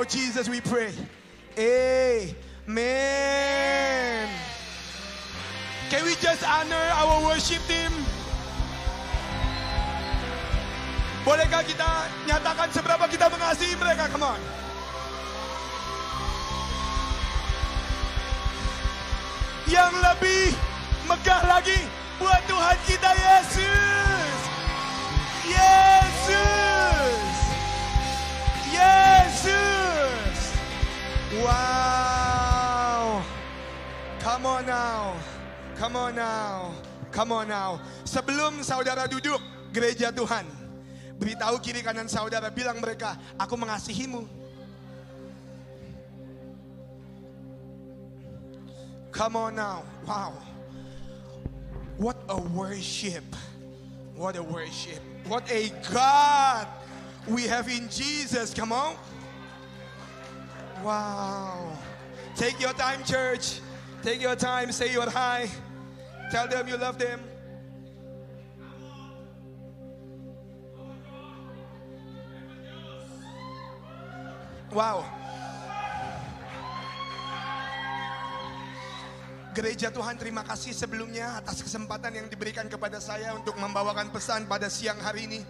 Of Jesus we pray. Amen. Can we just honor our worship team? Bolehkah kita nyatakan seberapa kita mengasihi mereka? Come on. Yang lebih megah lagi buat Tuhan kita Yesus. Yesus. Yesus. Wow. Come on now. Come on now. Come on now. Sebelum saudara duduk gereja Tuhan. Beritahu kiri kanan saudara bilang mereka, aku mengasihimu. Come on now. Wow. What a worship. What a worship. What a God we have in Jesus. Come on. Wow. Take your time, church. Take your time. Say your hi. Tell them you love them. Wow. Gereja Tuhan terima kasih sebelumnya atas kesempatan yang diberikan kepada saya untuk membawakan pesan pada siang hari ini.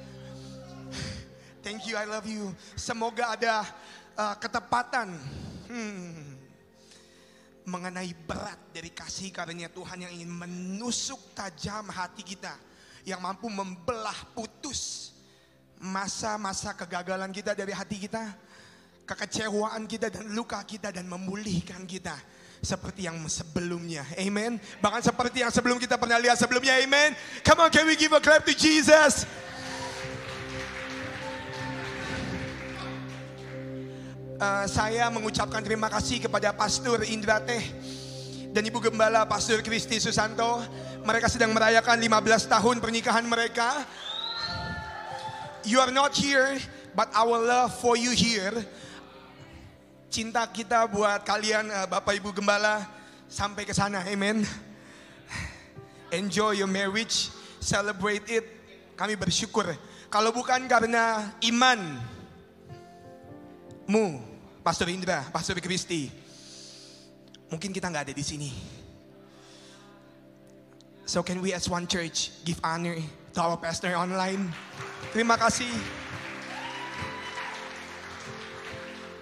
Thank you, I love you. Semoga ada uh, ketepatan hmm, mengenai berat dari kasih karunia Tuhan yang ingin menusuk tajam hati kita, yang mampu membelah putus masa-masa kegagalan kita dari hati kita, kekecewaan kita dan luka kita dan memulihkan kita seperti yang sebelumnya. Amen. Bahkan seperti yang sebelum kita pernah lihat sebelumnya. Amen. Come on, can we give a clap to Jesus? Uh, saya mengucapkan terima kasih kepada Pastor Indra Teh dan Ibu Gembala Pastor Kristi Susanto. Mereka sedang merayakan 15 tahun pernikahan mereka. You are not here, but our love for you here. Cinta kita buat kalian uh, Bapak Ibu Gembala sampai ke sana. Amen. Enjoy your marriage, celebrate it. Kami bersyukur. Kalau bukan karena iman, mu, Pastor Indra, Pastor Kristi, mungkin kita nggak ada di sini. So can we as one church give honor to our pastor online? Terima kasih.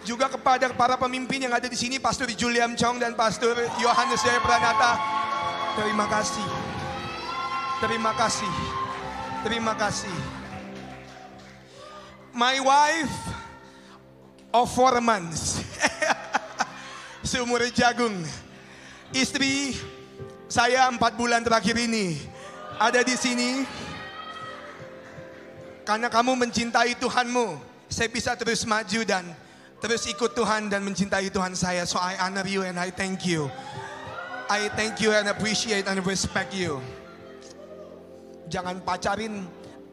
Juga kepada para pemimpin yang ada di sini, Pastor Julian Chong dan Pastor Yohanes Jaya Pranata. Terima kasih. Terima kasih. Terima kasih. My wife of four months. Seumur jagung. Istri saya empat bulan terakhir ini ada di sini. Karena kamu mencintai Tuhanmu, saya bisa terus maju dan terus ikut Tuhan dan mencintai Tuhan saya. So I honor you and I thank you. I thank you and appreciate and respect you. Jangan pacarin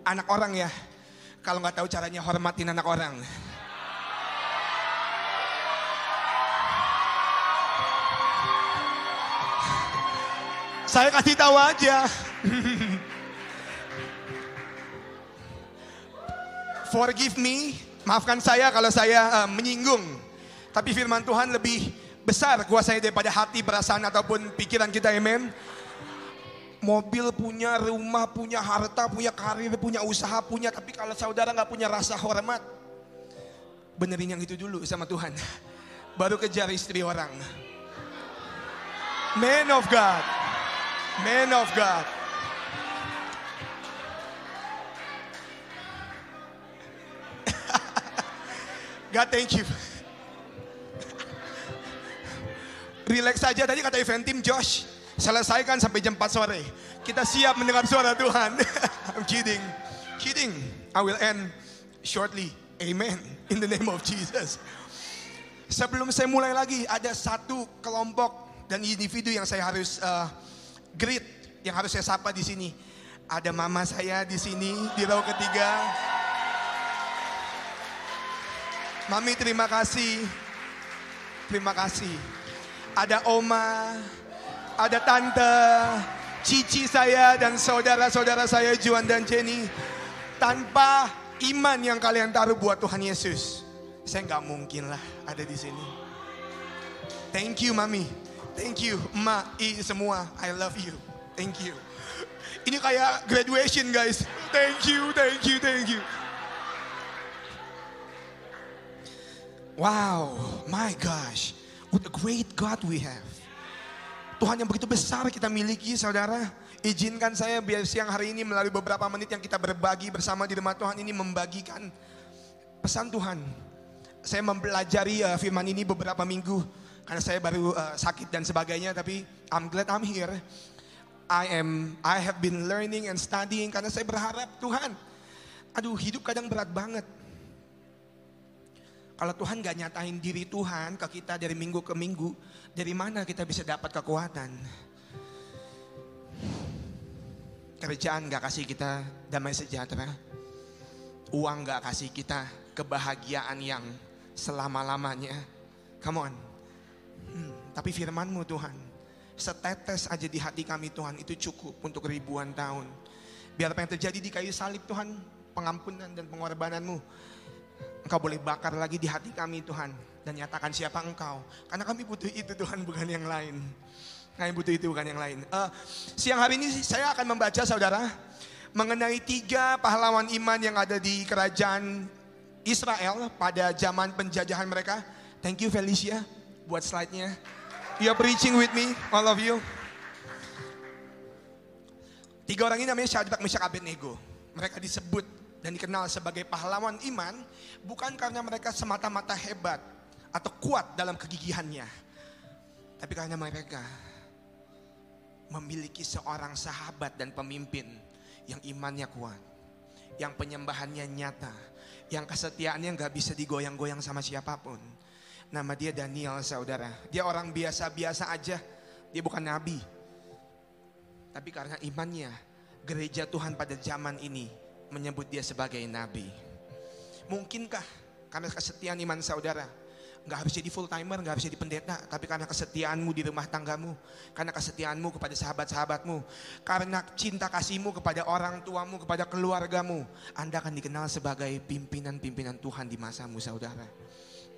anak orang ya. Kalau nggak tahu caranya hormatin anak orang. Saya kasih tahu aja. Forgive me, maafkan saya kalau saya uh, menyinggung. Tapi firman Tuhan lebih besar kuasanya daripada hati, perasaan ataupun pikiran kita, amen. Mobil punya, rumah punya, harta punya, karir punya, usaha punya. Tapi kalau saudara nggak punya rasa hormat, benerin yang itu dulu sama Tuhan. Baru kejar istri orang. Man of God. Man of God. God thank you. Relax saja tadi kata event team Josh. Selesaikan sampai jam 4 sore. Kita siap mendengar suara Tuhan. I'm kidding. Kidding. I will end shortly. Amen. In the name of Jesus. Sebelum saya mulai lagi, ada satu kelompok dan individu yang saya harus uh, greet, yang harus saya sapa di sini. Ada mama saya di sini di row ketiga. Mami terima kasih. Terima kasih. Ada oma, ada tante, cici saya dan saudara-saudara saya Juan dan Jenny. Tanpa iman yang kalian taruh buat Tuhan Yesus, saya nggak mungkin lah ada di sini. Thank you mami, thank you ma, i semua, I love you, thank you. Ini kayak graduation guys, thank you, thank you, thank you. Wow, my gosh, what a great God we have. Tuhan yang begitu besar kita miliki saudara. Izinkan saya biar siang hari ini melalui beberapa menit yang kita berbagi bersama di rumah Tuhan ini membagikan pesan Tuhan. Saya mempelajari uh, firman ini beberapa minggu karena saya baru uh, sakit dan sebagainya tapi I'm glad I'm here. I am I have been learning and studying karena saya berharap Tuhan. Aduh, hidup kadang berat banget. Kalau Tuhan gak nyatain diri Tuhan ke kita dari minggu ke minggu, dari mana kita bisa dapat kekuatan? Kerjaan gak kasih kita damai sejahtera. Uang gak kasih kita kebahagiaan yang selama-lamanya. Come on. Hmm, tapi firmanmu Tuhan, setetes aja di hati kami Tuhan itu cukup untuk ribuan tahun. Biar apa yang terjadi di kayu salib Tuhan, pengampunan dan pengorbananmu. Engkau boleh bakar lagi di hati kami Tuhan. Dan nyatakan siapa engkau. Karena kami butuh itu Tuhan bukan yang lain. Kami butuh itu bukan yang lain. Uh, siang hari ini saya akan membaca saudara mengenai tiga pahlawan iman yang ada di kerajaan Israel pada zaman penjajahan mereka. Thank you Felicia buat slide-nya. You are preaching with me, all of you. Tiga orang ini namanya Shadrach, Meshach, Abednego. Mereka disebut dan dikenal sebagai pahlawan iman bukan karena mereka semata-mata hebat atau kuat dalam kegigihannya. Tapi karena mereka memiliki seorang sahabat dan pemimpin yang imannya kuat, yang penyembahannya nyata, yang kesetiaannya nggak bisa digoyang-goyang sama siapa pun. Nama dia Daniel saudara. Dia orang biasa-biasa aja. Dia bukan nabi. Tapi karena imannya, gereja Tuhan pada zaman ini menyebut dia sebagai nabi. Mungkinkah karena kesetiaan iman saudara, nggak harus jadi full timer, nggak harus jadi pendeta, tapi karena kesetiaanmu di rumah tanggamu, karena kesetiaanmu kepada sahabat-sahabatmu, karena cinta kasihmu kepada orang tuamu, kepada keluargamu, Anda akan dikenal sebagai pimpinan-pimpinan Tuhan di masamu, saudara.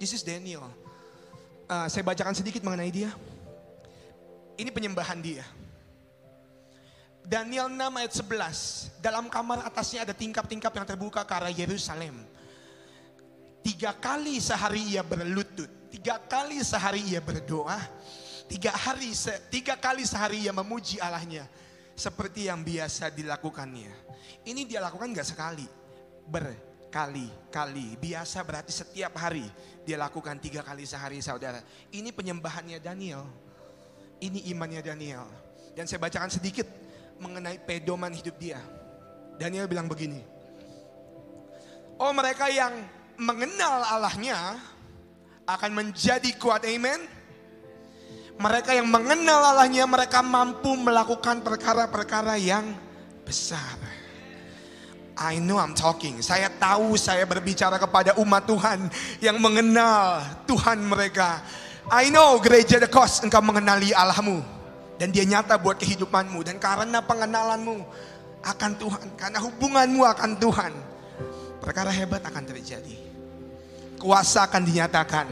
This is Daniel. Uh, saya bacakan sedikit mengenai dia. Ini penyembahan dia. Daniel 6 ayat 11. Dalam kamar atasnya ada tingkap-tingkap yang terbuka ke arah Yerusalem. Tiga kali sehari ia berlutut. Tiga kali sehari ia berdoa. Tiga, hari, tiga kali sehari ia memuji Allahnya. Seperti yang biasa dilakukannya. Ini dia lakukan gak sekali. Berkali-kali. Biasa berarti setiap hari dia lakukan tiga kali sehari saudara. Ini penyembahannya Daniel. Ini imannya Daniel. Dan saya bacakan sedikit mengenai pedoman hidup dia. Daniel bilang begini. Oh mereka yang mengenal Allahnya akan menjadi kuat. Amen. Mereka yang mengenal Allahnya mereka mampu melakukan perkara-perkara yang besar. I know I'm talking. Saya tahu saya berbicara kepada umat Tuhan yang mengenal Tuhan mereka. I know gereja The Cross engkau mengenali Allahmu. Dan dia nyata buat kehidupanmu. Dan karena pengenalanmu akan Tuhan. Karena hubunganmu akan Tuhan. Perkara hebat akan terjadi. Kuasa akan dinyatakan.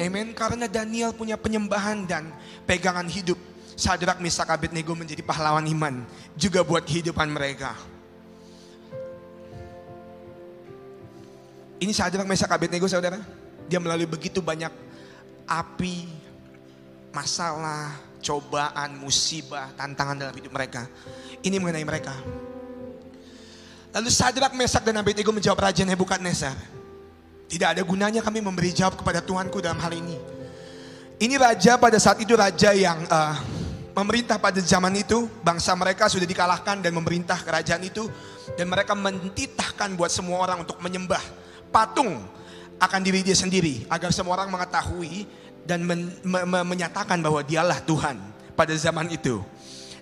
Amen. Karena Daniel punya penyembahan dan pegangan hidup. Sadrak Misak Abednego menjadi pahlawan iman. Juga buat kehidupan mereka. Ini Sadrak Misak Abednego saudara. Dia melalui begitu banyak api, masalah, cobaan, musibah, tantangan dalam hidup mereka. Ini mengenai mereka. Lalu Sadrak, Mesak, dan Abednego menjawab Raja Nebukadnezar. Tidak ada gunanya kami memberi jawab kepada Tuhanku dalam hal ini. Ini raja pada saat itu raja yang uh, memerintah pada zaman itu. Bangsa mereka sudah dikalahkan dan memerintah kerajaan itu. Dan mereka mentitahkan buat semua orang untuk menyembah patung akan diri dia sendiri agar semua orang mengetahui dan men, me, me, menyatakan bahwa dialah Tuhan pada zaman itu.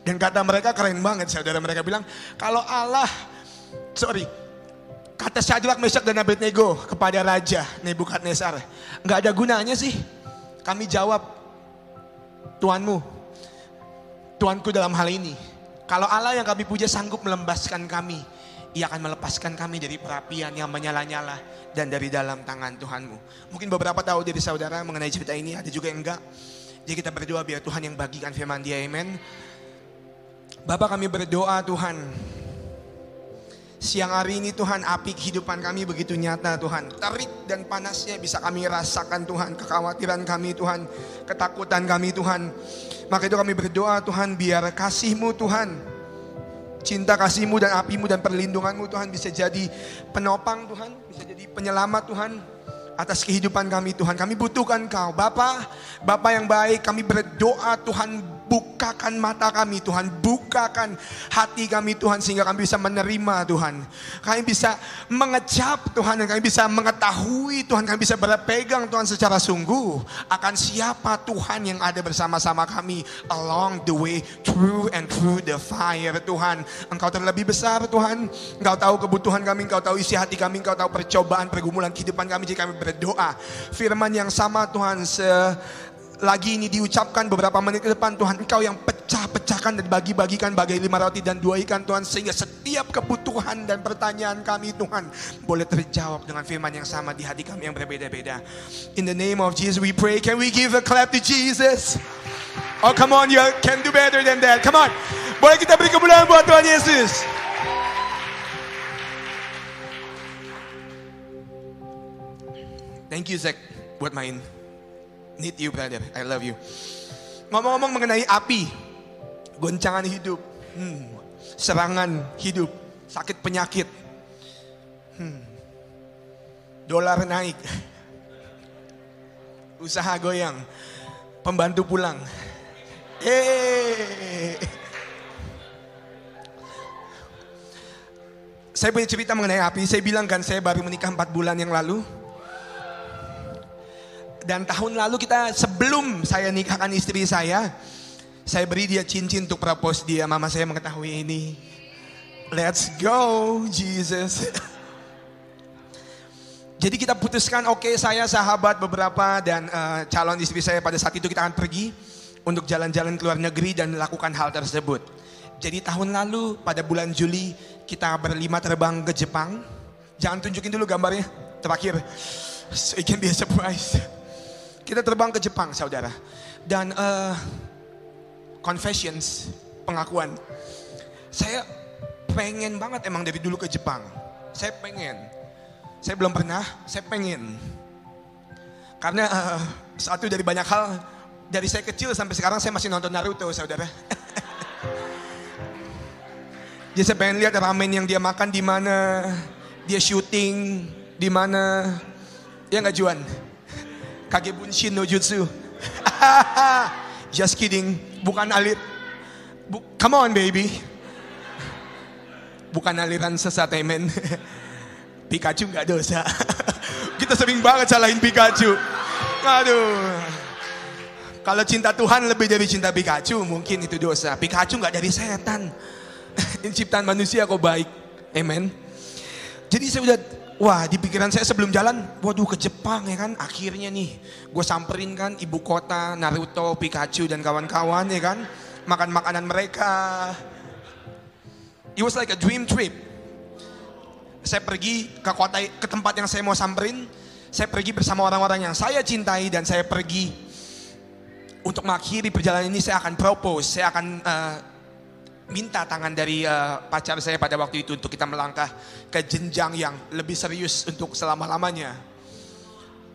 Dan kata mereka keren banget saudara mereka bilang kalau Allah sorry kata Shadrach, Meshach dan Abednego kepada raja Nebukadnezar nggak ada gunanya sih kami jawab Tuanmu Tuanku dalam hal ini kalau Allah yang kami puja sanggup melembaskan kami, ia akan melepaskan kami dari perapian yang menyala-nyala dan dari dalam tangan Tuhanmu. Mungkin beberapa tahu dari saudara mengenai cerita ini, ada juga yang enggak. Jadi kita berdoa biar Tuhan yang bagikan firman dia, amen. Bapak kami berdoa Tuhan, Siang hari ini Tuhan api kehidupan kami begitu nyata Tuhan Terik dan panasnya bisa kami rasakan Tuhan Kekhawatiran kami Tuhan Ketakutan kami Tuhan Maka itu kami berdoa Tuhan biar kasihmu Tuhan Cinta kasihmu dan apimu dan perlindunganmu Tuhan bisa jadi penopang Tuhan Bisa jadi penyelamat Tuhan atas kehidupan kami Tuhan. Kami butuhkan Kau. Bapak, Bapak yang baik, kami berdoa Tuhan bukakan mata kami Tuhan, bukakan hati kami Tuhan sehingga kami bisa menerima Tuhan. Kami bisa mengecap Tuhan dan kami bisa mengetahui Tuhan, kami bisa berpegang Tuhan secara sungguh akan siapa Tuhan yang ada bersama-sama kami along the way through and through the fire Tuhan. Engkau terlebih besar Tuhan, Engkau tahu kebutuhan kami, Engkau tahu isi hati kami, Engkau tahu percobaan, pergumulan kehidupan kami jika kami berdoa. Firman yang sama Tuhan se lagi ini diucapkan beberapa menit ke depan Tuhan Engkau yang pecah-pecahkan dan bagi-bagikan bagai lima roti dan dua ikan Tuhan sehingga setiap kebutuhan dan pertanyaan kami Tuhan boleh terjawab dengan firman yang sama di hati kami yang berbeda-beda. In the name of Jesus we pray. Can we give a clap to Jesus? Oh come on you can do better than that. Come on. Boleh kita beri kemuliaan buat Tuhan Yesus. Thank you Zach buat main. Need you brother, I love you. Ngomong-ngomong mengenai api, goncangan hidup, hmm, serangan hidup, sakit penyakit, hmm, dolar naik, usaha goyang, pembantu pulang. Yeay. Saya punya cerita mengenai api. Saya bilang kan saya baru menikah 4 bulan yang lalu. Dan tahun lalu kita sebelum saya nikahkan istri saya, saya beri dia cincin untuk propose dia. Mama saya mengetahui ini. Let's go, Jesus. Jadi kita putuskan, oke okay, saya sahabat beberapa dan uh, calon istri saya pada saat itu kita akan pergi untuk jalan-jalan ke luar negeri dan melakukan hal tersebut. Jadi tahun lalu pada bulan Juli kita berlima terbang ke Jepang. Jangan tunjukin dulu gambarnya terakhir. So it can be a surprise. Kita terbang ke Jepang, saudara. Dan uh, confessions, pengakuan. Saya pengen banget emang dari dulu ke Jepang. Saya pengen. Saya belum pernah, saya pengen. Karena uh, satu dari banyak hal, dari saya kecil sampai sekarang saya masih nonton Naruto, saudara. Jadi saya pengen lihat ramen yang dia makan di mana, dia syuting di mana. Ya nggak Juan? Kagebunshin no Jutsu. Just kidding. Bukan alir. Bu, come on baby. Bukan aliran sesat amen. Pikachu nggak dosa. Kita sering banget salahin Pikachu. Aduh. Kalau cinta Tuhan lebih dari cinta Pikachu, mungkin itu dosa. Pikachu nggak dari setan. Ini ciptaan manusia kok baik. Amen. Jadi saya udah Wah di pikiran saya sebelum jalan, waduh ke Jepang ya kan. Akhirnya nih gue samperin kan ibu kota, Naruto, Pikachu dan kawan-kawan ya kan. Makan makanan mereka. It was like a dream trip. Saya pergi ke kota, ke tempat yang saya mau samperin. Saya pergi bersama orang-orang yang saya cintai dan saya pergi untuk mengakhiri perjalanan ini saya akan propose, saya akan uh, minta tangan dari uh, pacar saya pada waktu itu untuk kita melangkah ke jenjang yang lebih serius untuk selama-lamanya.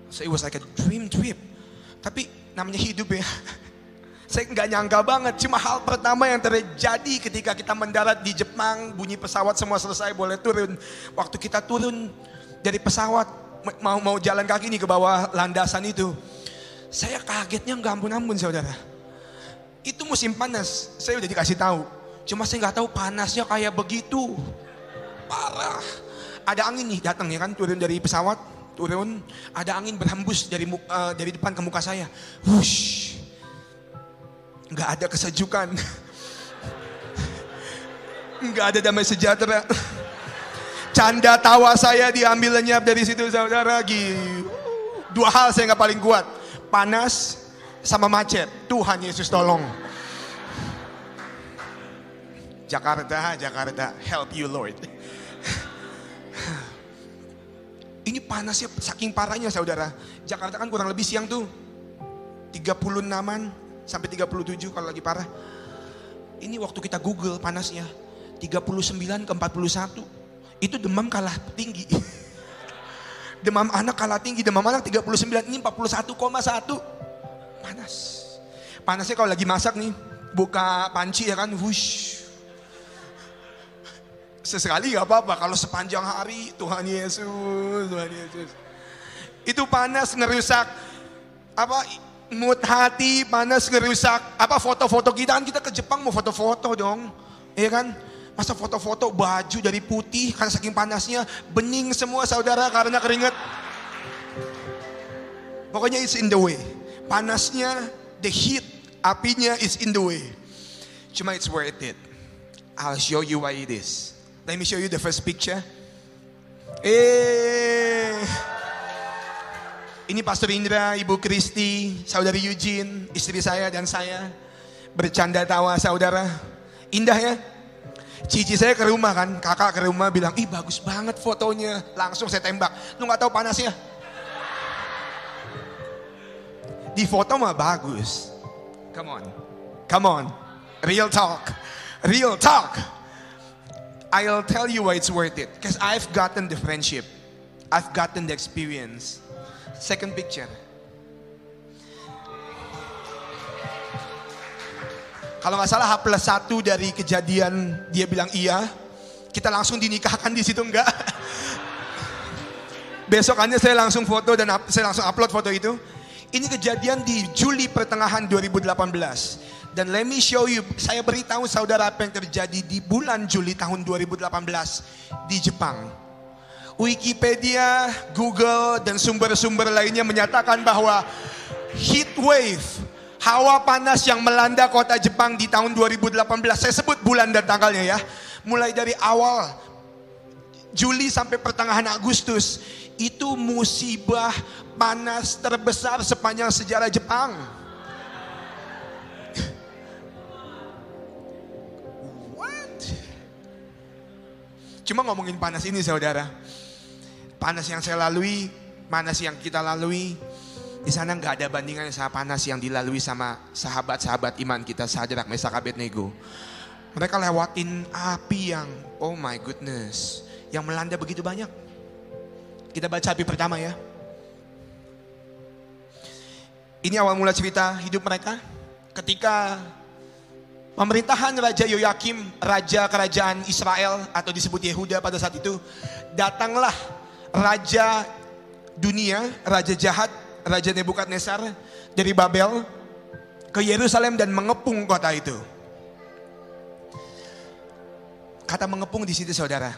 So it was like a dream trip. Tapi namanya hidup ya. Saya nggak nyangka banget. Cuma hal pertama yang terjadi ketika kita mendarat di Jepang, bunyi pesawat semua selesai boleh turun. Waktu kita turun dari pesawat mau mau jalan kaki nih ke bawah landasan itu, saya kagetnya nggak ampun-ampun saudara. Itu musim panas. Saya udah dikasih tahu Cuma saya nggak tahu panasnya kayak begitu. Parah. ada angin nih datang ya kan turun dari pesawat, turun, ada angin berhembus dari eh, dari depan ke muka saya. Wush. Nggak ada kesejukan. Nggak ada damai sejahtera. Canda tawa saya diambil lenyap dari situ saudara. Gi- Dua hal saya nggak paling kuat. Panas sama macet. Tuhan Yesus tolong. Jakarta, Jakarta, help you Lord. Ini panasnya saking parahnya saudara. Jakarta kan kurang lebih siang tuh. 36an sampai 37 kalau lagi parah. Ini waktu kita google panasnya. 39 ke 41. Itu demam kalah tinggi. demam anak kalah tinggi. Demam anak 39, ini 41,1. Panas. Panasnya kalau lagi masak nih. Buka panci ya kan. Wush. Sesekali gak apa-apa. Kalau sepanjang hari Tuhan Yesus. Tuhan Yesus. Itu panas ngerusak. Apa mood hati panas ngerusak apa foto-foto kita kan kita ke Jepang mau foto-foto dong Iya kan masa foto-foto baju dari putih karena saking panasnya bening semua saudara karena keringat pokoknya it's in the way panasnya the heat apinya is in the way cuma it's worth it I'll show you why it is let me show you the first picture eh ini Pastor Indra, Ibu Kristi, Saudari Eugene, istri saya dan saya. Bercanda tawa saudara. Indah ya. Cici saya ke rumah kan, kakak ke rumah bilang, ih bagus banget fotonya. Langsung saya tembak. Lu gak tahu panasnya? Di foto mah bagus. Come on. Come on. Real talk. Real talk. I'll tell you why it's worth it. Because I've gotten the friendship. I've gotten the experience. Second picture. Kalau nggak salah H plus satu dari kejadian dia bilang iya, kita langsung dinikahkan di situ enggak? Besokannya saya langsung foto dan saya langsung upload foto itu. Ini kejadian di Juli pertengahan 2018. Dan let me show you, saya beritahu saudara apa yang terjadi di bulan Juli tahun 2018 di Jepang. Wikipedia, Google, dan sumber-sumber lainnya menyatakan bahwa heat wave, hawa panas yang melanda kota Jepang di tahun 2018. Saya sebut bulan dan tanggalnya ya. Mulai dari awal Juli sampai pertengahan Agustus itu musibah panas terbesar sepanjang sejarah Jepang. Cuma ngomongin panas ini saudara. Panas yang saya lalui, panas yang kita lalui, di sana nggak ada bandingan sama panas yang dilalui sama sahabat-sahabat iman kita Sadrak, Mesak, Abednego. Mereka lewatin api yang, oh my goodness, yang melanda begitu banyak. Kita baca api pertama ya. Ini awal mula cerita hidup mereka. Ketika pemerintahan Raja Yoyakim, Raja Kerajaan Israel atau disebut Yehuda pada saat itu, datanglah Raja dunia, Raja jahat, Raja Nebukadnezar dari Babel ke Yerusalem dan mengepung kota itu. Kata mengepung di situ saudara,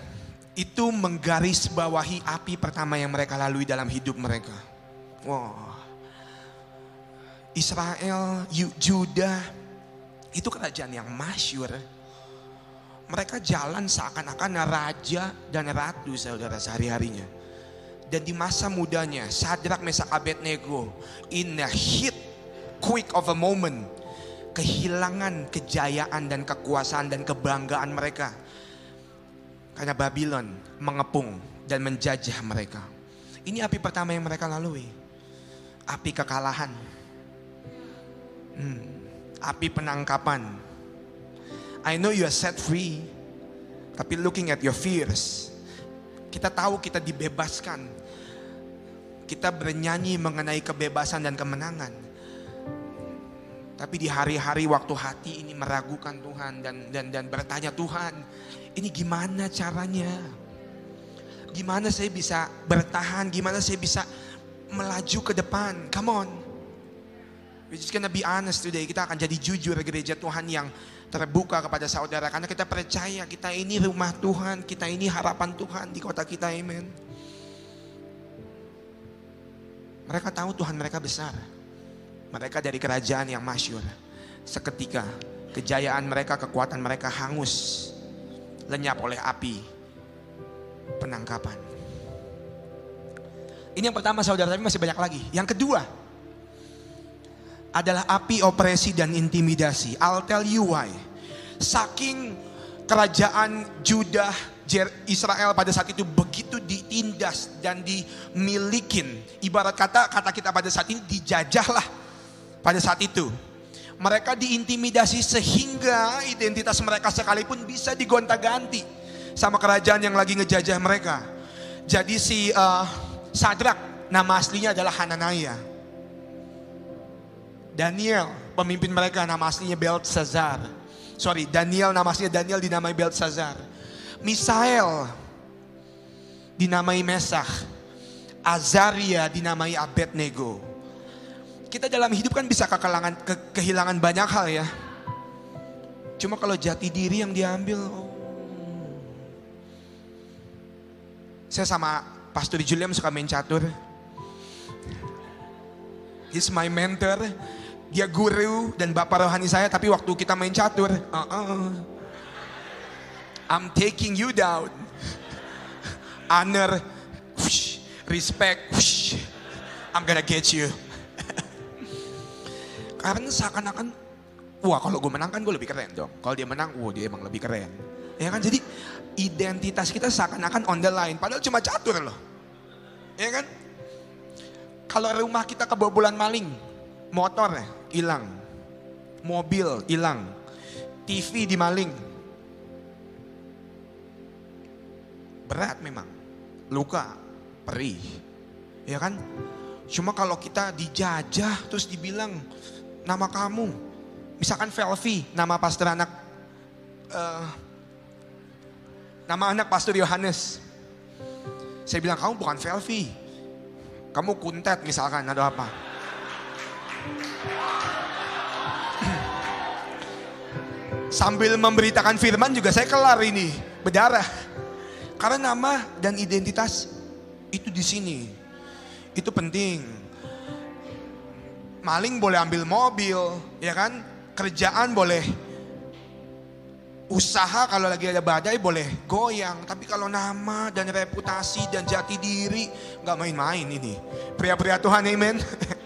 itu menggaris bawahi api pertama yang mereka lalui dalam hidup mereka. Wow. Israel, Yu- Juda, itu kerajaan yang masyur. Mereka jalan seakan-akan raja dan ratu saudara sehari-harinya. Dan di masa mudanya, Sadrak Mesak Abednego, in a hit, quick of a moment, kehilangan kejayaan dan kekuasaan dan kebanggaan mereka. Karena Babylon mengepung dan menjajah mereka. Ini api pertama yang mereka lalui. Api kekalahan. Hmm, api penangkapan. I know you are set free. Tapi looking at your fears. Kita tahu kita dibebaskan. Kita bernyanyi mengenai kebebasan dan kemenangan. Tapi di hari-hari waktu hati ini meragukan Tuhan dan dan dan bertanya Tuhan, ini gimana caranya? Gimana saya bisa bertahan? Gimana saya bisa melaju ke depan? Come on. We're just gonna be honest today. Kita akan jadi jujur gereja Tuhan yang terbuka kepada saudara. Karena kita percaya kita ini rumah Tuhan. Kita ini harapan Tuhan di kota kita. Amen. Mereka tahu Tuhan mereka besar. Mereka dari kerajaan yang masyur. Seketika kejayaan mereka, kekuatan mereka hangus. Lenyap oleh api penangkapan. Ini yang pertama saudara, tapi masih banyak lagi. Yang kedua, adalah api opresi dan intimidasi. I'll tell you why. Saking kerajaan Judah Israel pada saat itu begitu ditindas dan dimilikin. Ibarat kata kata kita pada saat ini dijajahlah pada saat itu. Mereka diintimidasi sehingga identitas mereka sekalipun bisa digonta-ganti sama kerajaan yang lagi ngejajah mereka. Jadi si uh, Sadrak nama aslinya adalah Hananaya. Daniel, pemimpin mereka nama aslinya Beltesazar. Sorry, Daniel nama aslinya Daniel dinamai Beltesazar. Misael dinamai Mesach. Azaria dinamai Abednego. Kita dalam hidup kan bisa kekelangan, ke, kehilangan banyak hal ya. Cuma kalau jati diri yang diambil, oh. Saya sama Pastor Julian suka main catur. He's my mentor dia guru dan bapak rohani saya tapi waktu kita main catur uh -uh. I'm taking you down. Honor whoosh, respect whoosh, I'm gonna get you. Karena seakan-akan wah kalau gue menang kan gue lebih keren dong. Kalau dia menang wah dia emang lebih keren. Ya kan? Jadi identitas kita seakan-akan on the line. Padahal cuma catur loh. Ya kan? Kalau rumah kita kebobolan maling motor hilang. Mobil hilang. TV dimaling. Berat memang. Luka, perih. Ya kan? Cuma kalau kita dijajah terus dibilang nama kamu. Misalkan Velvi, nama pastor anak uh, nama anak pastor Yohanes. Saya bilang kamu bukan Velvi. Kamu kuntet misalkan ada apa? Sambil memberitakan firman juga saya kelar ini, berdarah. Karena nama dan identitas itu di sini. Itu penting. Maling boleh ambil mobil, ya kan? Kerjaan boleh usaha kalau lagi ada badai boleh goyang tapi kalau nama dan reputasi dan jati diri nggak main-main ini pria-pria Tuhan amen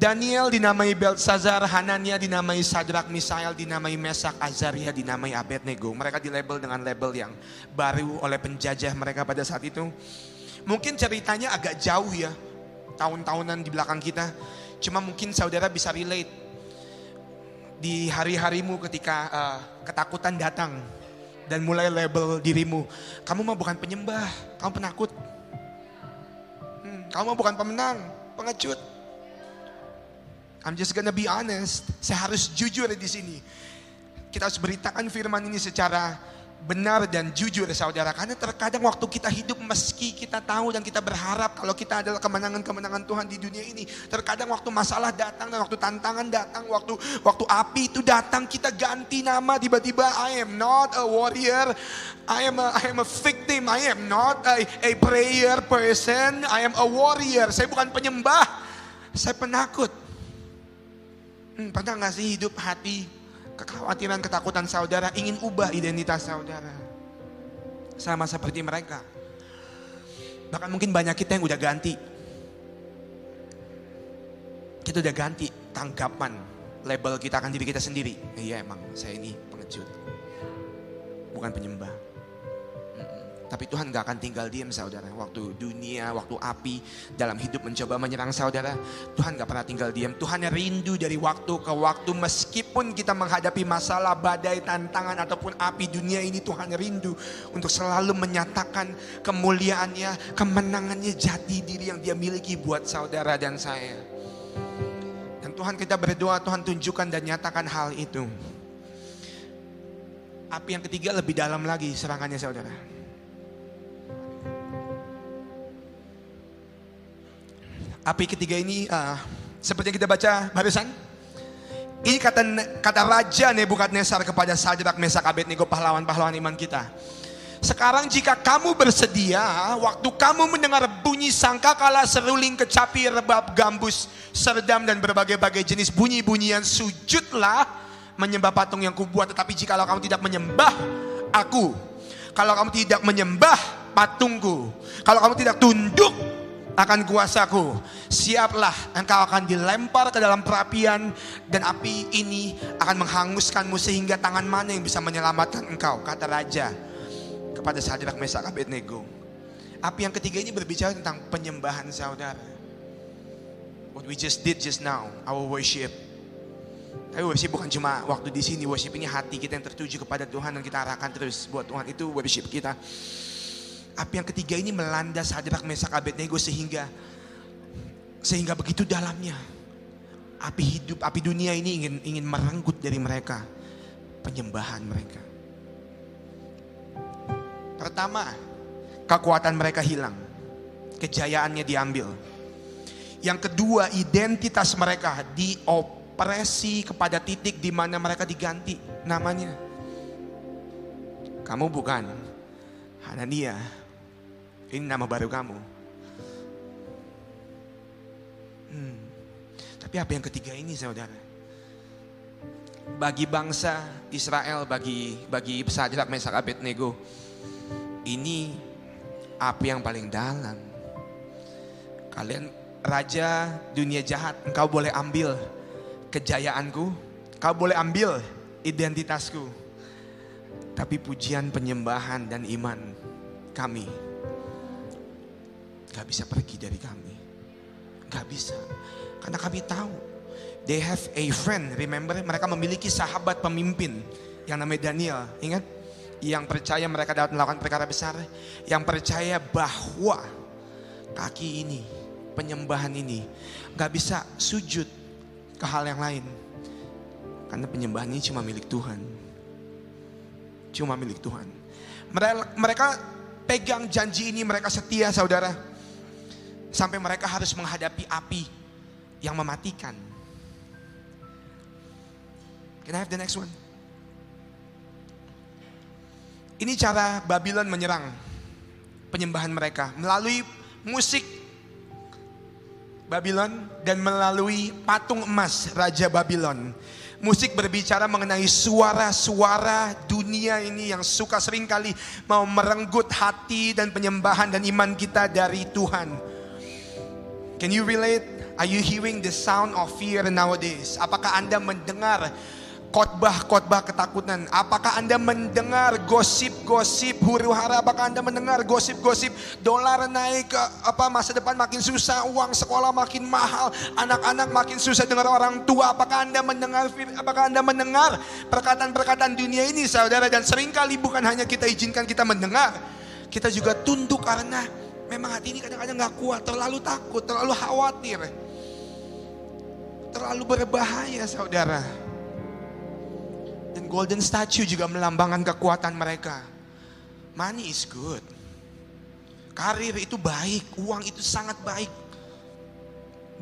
Daniel dinamai Belsazar, Hanania dinamai Sadrak, Misael dinamai Mesak, Azaria dinamai Abednego. Mereka dilabel dengan label yang baru oleh penjajah mereka pada saat itu. Mungkin ceritanya agak jauh ya, tahun-tahunan di belakang kita. Cuma mungkin saudara bisa relate. Di hari-harimu ketika uh, ketakutan datang dan mulai label dirimu. Kamu mah bukan penyembah, kamu penakut. Hmm, kamu mah bukan pemenang, pengecut I'm just gonna be honest. Saya harus jujur di sini. Kita harus beritakan firman ini secara benar dan jujur saudara. Karena terkadang waktu kita hidup meski kita tahu dan kita berharap kalau kita adalah kemenangan-kemenangan Tuhan di dunia ini. Terkadang waktu masalah datang dan waktu tantangan datang, waktu waktu api itu datang kita ganti nama tiba-tiba I am not a warrior. I am a, I am a victim. I am not a, a prayer person. I am a warrior. Saya bukan penyembah. Saya penakut. Hmm, pernah nggak sih hidup hati kekhawatiran, ketakutan saudara ingin ubah identitas saudara? Sama seperti mereka. Bahkan mungkin banyak kita yang udah ganti. Kita udah ganti tanggapan label kita akan diri kita sendiri. Iya emang saya ini pengecut. Bukan penyembah. Tapi Tuhan gak akan tinggal diam saudara. Waktu dunia, waktu api dalam hidup mencoba menyerang saudara. Tuhan gak pernah tinggal diam. Tuhan rindu dari waktu ke waktu. Meskipun kita menghadapi masalah, badai, tantangan ataupun api dunia ini. Tuhan rindu untuk selalu menyatakan kemuliaannya, kemenangannya, jati diri yang dia miliki buat saudara dan saya. Dan Tuhan kita berdoa, Tuhan tunjukkan dan nyatakan hal itu. Api yang ketiga lebih dalam lagi serangannya saudara Api ketiga ini uh, seperti yang kita baca barusan. Ini kata kata Raja Nebukadnezar kepada Sadrak Mesak Abednego pahlawan-pahlawan iman kita. Sekarang jika kamu bersedia, waktu kamu mendengar bunyi sangkakala, seruling, kecapi, rebab, gambus, serdam dan berbagai-bagai jenis bunyi-bunyian sujudlah menyembah patung yang kubuat. Tetapi jika kamu tidak menyembah aku, kalau kamu tidak menyembah patungku, kalau kamu tidak tunduk akan kuasaku, siaplah engkau akan dilempar ke dalam perapian dan api ini akan menghanguskanmu sehingga tangan mana yang bisa menyelamatkan engkau, kata raja kepada Sadrak Mesak Abednego. Api yang ketiga ini berbicara tentang penyembahan saudara. What we just did just now, our worship. Tapi worship bukan cuma waktu di sini, worship ini hati kita yang tertuju kepada Tuhan dan kita arahkan terus buat Tuhan itu worship kita. Api yang ketiga ini melanda Sadrak Mesak Abednego sehingga sehingga begitu dalamnya api hidup, api dunia ini ingin ingin merenggut dari mereka penyembahan mereka. Pertama, kekuatan mereka hilang. Kejayaannya diambil. Yang kedua, identitas mereka diopresi kepada titik di mana mereka diganti namanya. Kamu bukan Hanania. Ini nama baru kamu. Hmm. Tapi apa yang ketiga ini saudara? Bagi bangsa Israel, bagi bagi Sadrak Mesak Abednego, ini api yang paling dalam. Kalian raja dunia jahat, engkau boleh ambil kejayaanku, kau boleh ambil identitasku. Tapi pujian penyembahan dan iman kami gak bisa pergi dari kami. Gak bisa. Karena kami tahu they have a friend. Remember mereka memiliki sahabat pemimpin yang namanya Daniel. Ingat? yang percaya mereka dapat melakukan perkara besar, yang percaya bahwa kaki ini, penyembahan ini, gak bisa sujud ke hal yang lain. Karena penyembahan ini cuma milik Tuhan. Cuma milik Tuhan. Mereka pegang janji ini, mereka setia saudara. Sampai mereka harus menghadapi api yang mematikan. Can I have the next one? Ini cara Babylon menyerang penyembahan mereka melalui musik Babylon dan melalui patung emas Raja Babylon. Musik berbicara mengenai suara-suara dunia ini yang suka sering kali mau merenggut hati dan penyembahan dan iman kita dari Tuhan. Can you relate? Are you hearing the sound of fear nowadays? Apakah Anda mendengar khotbah-khotbah ketakutan. Apakah Anda mendengar gosip-gosip huru hara? Apakah Anda mendengar gosip-gosip dolar naik ke apa masa depan makin susah, uang sekolah makin mahal, anak-anak makin susah dengar orang tua? Apakah Anda mendengar apakah Anda mendengar perkataan-perkataan dunia ini Saudara dan sering kali bukan hanya kita izinkan kita mendengar, kita juga tunduk karena memang hati ini kadang-kadang nggak kuat, terlalu takut, terlalu khawatir. Terlalu berbahaya saudara. Dan golden statue juga melambangkan kekuatan mereka. Money is good. Karir itu baik, uang itu sangat baik.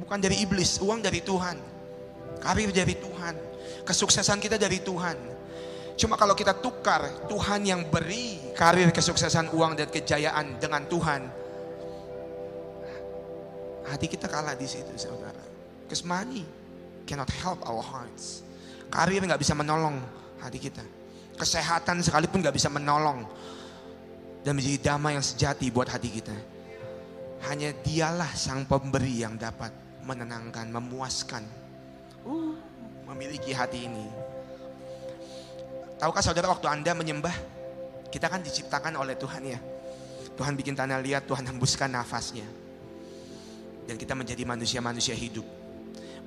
Bukan dari iblis, uang dari Tuhan. Karir dari Tuhan. Kesuksesan kita dari Tuhan. Cuma kalau kita tukar Tuhan yang beri karir, kesuksesan, uang dan kejayaan dengan Tuhan. Hati kita kalah di situ saudara. Because money cannot help our hearts. Karir nggak bisa menolong hati kita. Kesehatan sekalipun gak bisa menolong dan menjadi damai yang sejati buat hati kita. Hanya dialah sang pemberi yang dapat menenangkan, memuaskan, uh, memiliki hati ini. Tahukah saudara waktu Anda menyembah, kita kan diciptakan oleh Tuhan ya. Tuhan bikin tanah liat, Tuhan hembuskan nafasnya. Dan kita menjadi manusia-manusia hidup.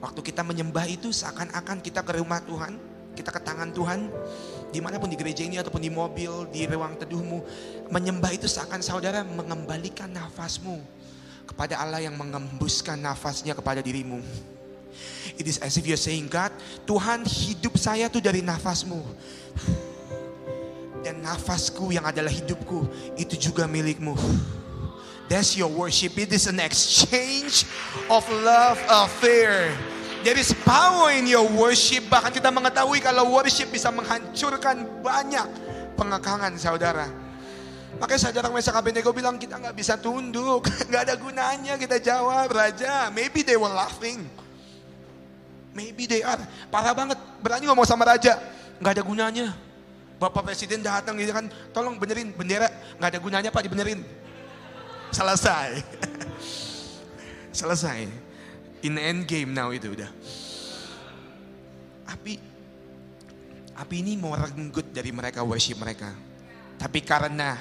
Waktu kita menyembah itu seakan-akan kita ke rumah Tuhan, kita ke tangan Tuhan, di mana pun di gereja ini ataupun di mobil, di ruang teduhmu, menyembah itu seakan saudara mengembalikan nafasmu kepada Allah yang mengembuskan nafasnya kepada dirimu. It is as if you're saying, God, Tuhan hidup saya tuh dari nafasmu. Dan nafasku yang adalah hidupku, itu juga milikmu. That's your worship. It is an exchange of love affair. There is power in your worship. Bahkan kita mengetahui kalau worship bisa menghancurkan banyak pengekangan saudara. Makanya saudara Mesa Abednego bilang kita nggak bisa tunduk. nggak ada gunanya kita jawab Raja. Maybe they were laughing. Maybe they are. Parah banget. Berani ngomong sama Raja. Nggak ada gunanya. Bapak Presiden datang gitu kan. Tolong benerin bendera. Nggak ada gunanya Pak dibenerin. Selesai. Selesai. In end game now itu udah. Api api ini mau renggut dari mereka worship mereka. Tapi karena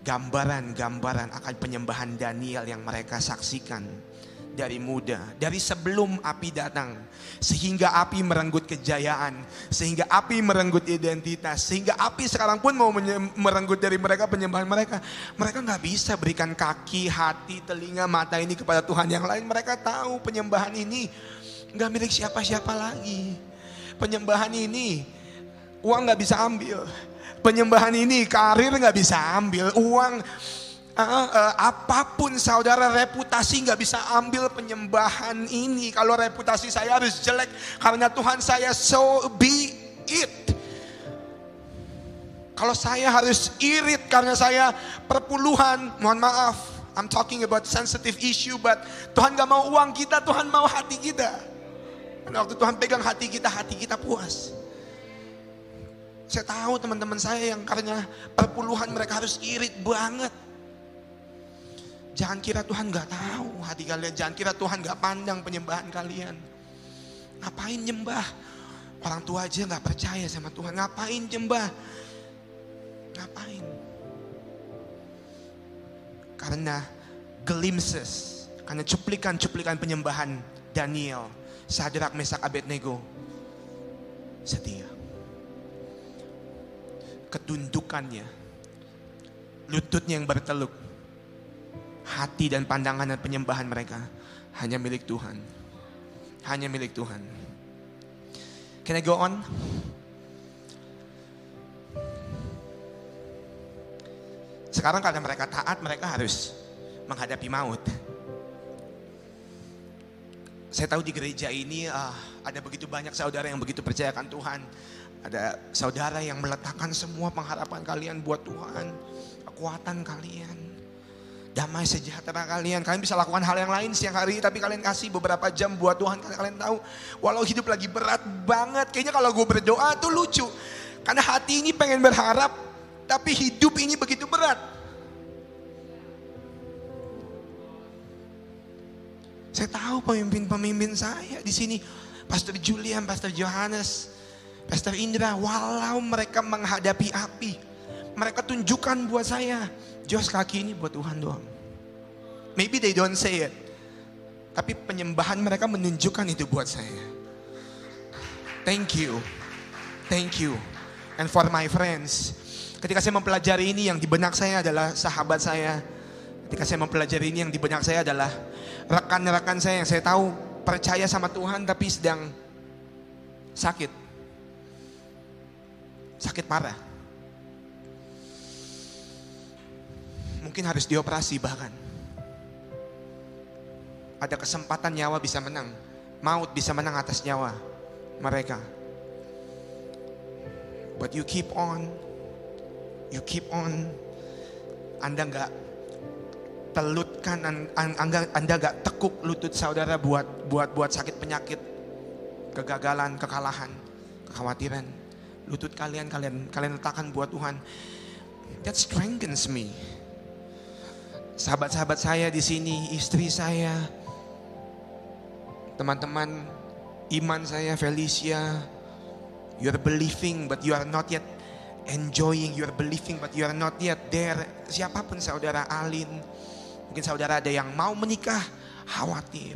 gambaran-gambaran akan penyembahan Daniel yang mereka saksikan dari muda, dari sebelum api datang, sehingga api merenggut kejayaan, sehingga api merenggut identitas, sehingga api sekarang pun mau merenggut dari mereka penyembahan mereka. Mereka nggak bisa berikan kaki, hati, telinga, mata ini kepada Tuhan yang lain. Mereka tahu penyembahan ini nggak milik siapa-siapa lagi. Penyembahan ini uang nggak bisa ambil. Penyembahan ini karir nggak bisa ambil. Uang uh, uh, apa pun saudara reputasi nggak bisa ambil penyembahan ini. Kalau reputasi saya harus jelek karena Tuhan saya so be it. Kalau saya harus irit karena saya perpuluhan, mohon maaf, I'm talking about sensitive issue, but Tuhan gak mau uang kita, Tuhan mau hati kita. Karena waktu Tuhan pegang hati kita, hati kita puas. Saya tahu teman-teman saya yang karena perpuluhan mereka harus irit banget. Jangan kira Tuhan gak tahu hati kalian. Jangan kira Tuhan gak pandang penyembahan kalian. Ngapain nyembah? Orang tua aja gak percaya sama Tuhan. Ngapain nyembah? Ngapain? Karena glimpses, karena cuplikan-cuplikan penyembahan Daniel, Sadrak, Mesak, Abednego setia. Ketundukannya, lututnya yang berteluk, hati dan pandangan dan penyembahan mereka hanya milik Tuhan. Hanya milik Tuhan. Can I go on? Sekarang karena mereka taat, mereka harus menghadapi maut. Saya tahu di gereja ini uh, ada begitu banyak saudara yang begitu percayakan Tuhan. Ada saudara yang meletakkan semua pengharapan kalian buat Tuhan. Kekuatan kalian. Damai sejahtera kalian. Kalian bisa lakukan hal yang lain siang hari. Tapi kalian kasih beberapa jam buat Tuhan. Karena kalian tahu. Walau hidup lagi berat banget. Kayaknya kalau gue berdoa tuh lucu. Karena hati ini pengen berharap. Tapi hidup ini begitu berat. Saya tahu pemimpin-pemimpin saya di sini, Pastor Julian, Pastor Johannes, Pastor Indra, walau mereka menghadapi api, mereka tunjukkan buat saya, jos kaki ini buat Tuhan doang. Maybe they don't say it, tapi penyembahan mereka menunjukkan itu buat saya. Thank you, thank you, and for my friends. Ketika saya mempelajari ini, yang di benak saya adalah sahabat saya. Ketika saya mempelajari ini, yang di benak saya adalah rekan-rekan saya yang saya tahu percaya sama Tuhan tapi sedang sakit. Sakit parah. Mungkin harus dioperasi bahkan. Ada kesempatan nyawa bisa menang. Maut bisa menang atas nyawa mereka. But you keep on. You keep on. Anda nggak telutkan anda, anda gak tekuk lutut saudara buat buat buat sakit penyakit kegagalan kekalahan kekhawatiran lutut kalian kalian kalian letakkan buat Tuhan that strengthens me sahabat-sahabat saya di sini istri saya teman-teman iman saya Felicia you are believing but you are not yet enjoying you are believing but you are not yet there siapa pun saudara Alin Mungkin saudara ada yang mau menikah, khawatir.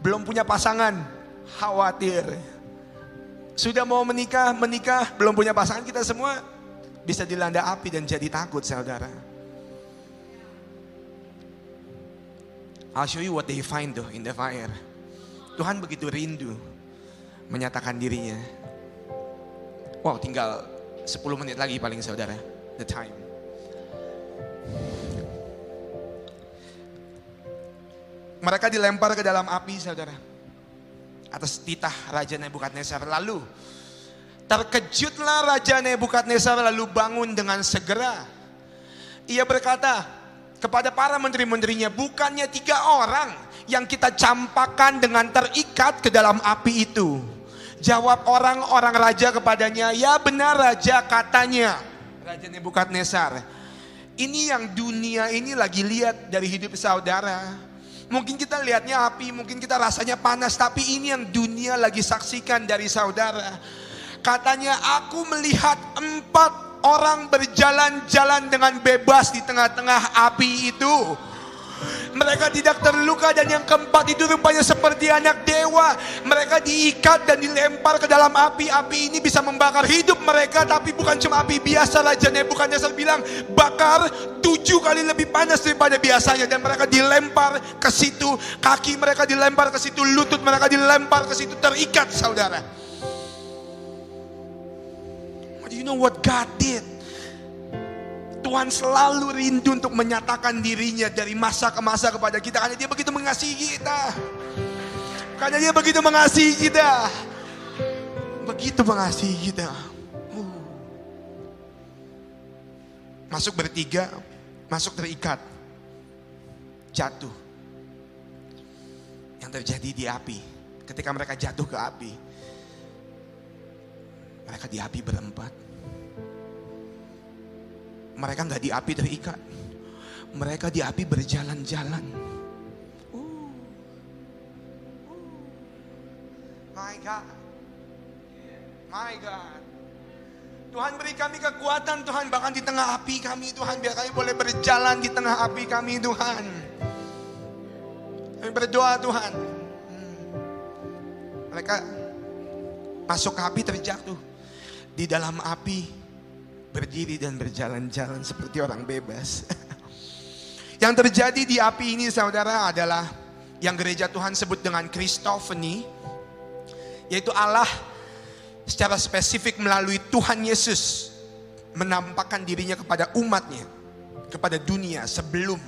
Belum punya pasangan, khawatir. Sudah mau menikah, menikah, belum punya pasangan kita semua bisa dilanda api dan jadi takut saudara. I'll show you what they find though in the fire. Tuhan begitu rindu menyatakan dirinya. Wow, tinggal 10 menit lagi paling saudara. The time. Mereka dilempar ke dalam api saudara. Atas titah Raja Nebukadnezar. Lalu terkejutlah Raja Nebukadnezar lalu bangun dengan segera. Ia berkata, kepada para menteri-menterinya, bukannya tiga orang yang kita campakkan dengan terikat ke dalam api itu. Jawab orang-orang raja kepadanya, ya benar raja katanya. Raja Nebukadnezar. Ini yang dunia ini lagi lihat dari hidup saudara. Mungkin kita lihatnya api, mungkin kita rasanya panas, tapi ini yang dunia lagi saksikan dari saudara. Katanya aku melihat empat orang berjalan-jalan dengan bebas di tengah-tengah api itu. Mereka tidak terluka dan yang keempat itu rupanya seperti anak dewa. Mereka diikat dan dilempar ke dalam api. Api ini bisa membakar hidup mereka tapi bukan cuma api biasa. Raja Nebukadnezar bilang bakar tujuh kali lebih panas daripada biasanya. Dan mereka dilempar ke situ. Kaki mereka dilempar ke situ. Lutut mereka dilempar ke situ. Terikat saudara. You know what God did? Tuhan selalu rindu untuk menyatakan dirinya dari masa ke masa kepada kita karena dia begitu mengasihi kita. Karena dia begitu mengasihi kita. Begitu mengasihi kita. Uh. Masuk bertiga, masuk terikat. Jatuh. Yang terjadi di api. Ketika mereka jatuh ke api. Mereka di api berempat mereka nggak di api terikat. Mereka di api berjalan-jalan. Uh. My God. My God. Tuhan beri kami kekuatan Tuhan bahkan di tengah api kami Tuhan biar kami boleh berjalan di tengah api kami Tuhan. Kami berdoa Tuhan. Hmm. Mereka masuk ke api terjatuh. Di dalam api berdiri dan berjalan-jalan seperti orang bebas. yang terjadi di api ini saudara adalah yang gereja Tuhan sebut dengan Christophany, yaitu Allah secara spesifik melalui Tuhan Yesus menampakkan dirinya kepada umatnya, kepada dunia sebelum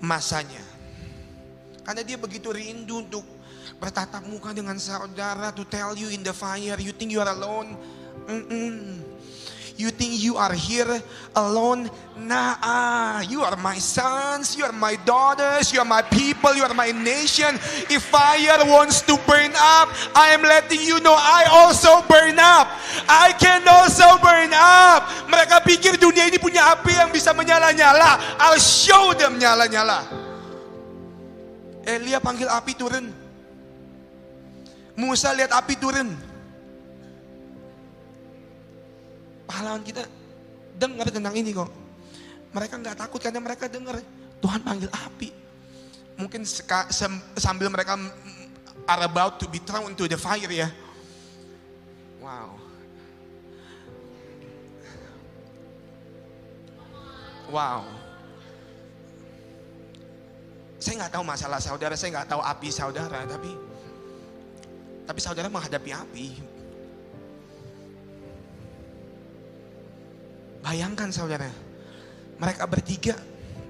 masanya. Karena dia begitu rindu untuk bertatap muka dengan saudara to tell you in the fire, you think you are alone. Mm -mm. You think you are here alone? Nah, you are my sons, you are my daughters, you are my people, you are my nation. If fire wants to burn up, I am letting you know I also burn up. I can also burn up. Mereka pikir dunia ini punya api yang bisa menyala-nyala. I'll show them nyala-nyala. Elia panggil api turun. Musa lihat api turun. Pahlawan kita dengar tentang ini kok. Mereka nggak takut karena mereka dengar Tuhan panggil api. Mungkin sambil mereka are about to be thrown into the fire ya. Wow. Wow. Saya nggak tahu masalah saudara, saya nggak tahu api saudara, tapi tapi saudara menghadapi api, Bayangkan saudara, mereka bertiga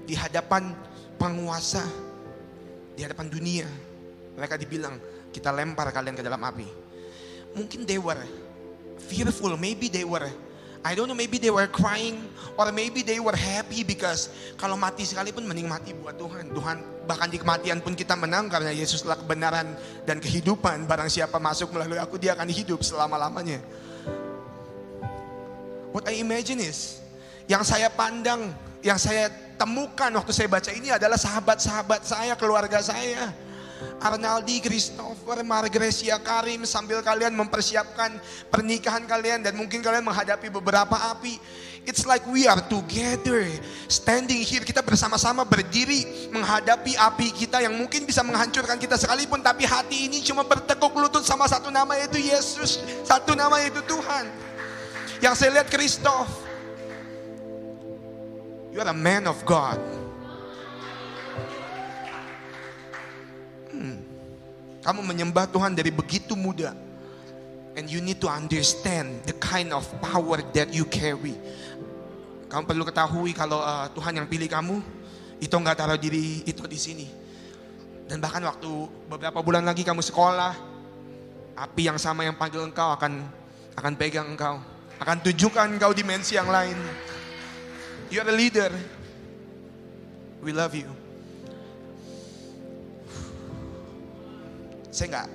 di hadapan penguasa, di hadapan dunia. Mereka dibilang, kita lempar kalian ke dalam api. Mungkin they were fearful, maybe they were I don't know, maybe they were crying or maybe they were happy because kalau mati sekalipun mending mati buat Tuhan. Tuhan bahkan di kematian pun kita menang karena Yesus telah kebenaran dan kehidupan. Barang siapa masuk melalui aku dia akan hidup selama-lamanya. What I imagine is, yang saya pandang, yang saya temukan waktu saya baca ini adalah sahabat-sahabat saya, keluarga saya. Arnaldi, Christopher, Margresia, Karim sambil kalian mempersiapkan pernikahan kalian dan mungkin kalian menghadapi beberapa api. It's like we are together, standing here, kita bersama-sama berdiri menghadapi api kita yang mungkin bisa menghancurkan kita sekalipun, tapi hati ini cuma bertekuk lutut sama satu nama yaitu Yesus, satu nama yaitu Tuhan. Yang saya lihat Kristof. You are a man of God. Hmm. Kamu menyembah Tuhan dari begitu muda. And you need to understand the kind of power that you carry. Kamu perlu ketahui kalau uh, Tuhan yang pilih kamu, itu nggak taruh diri itu di sini. Dan bahkan waktu beberapa bulan lagi kamu sekolah, api yang sama yang panggil engkau akan akan pegang engkau, akan tunjukkan engkau dimensi yang lain. You are a leader. We love you. Saya nggak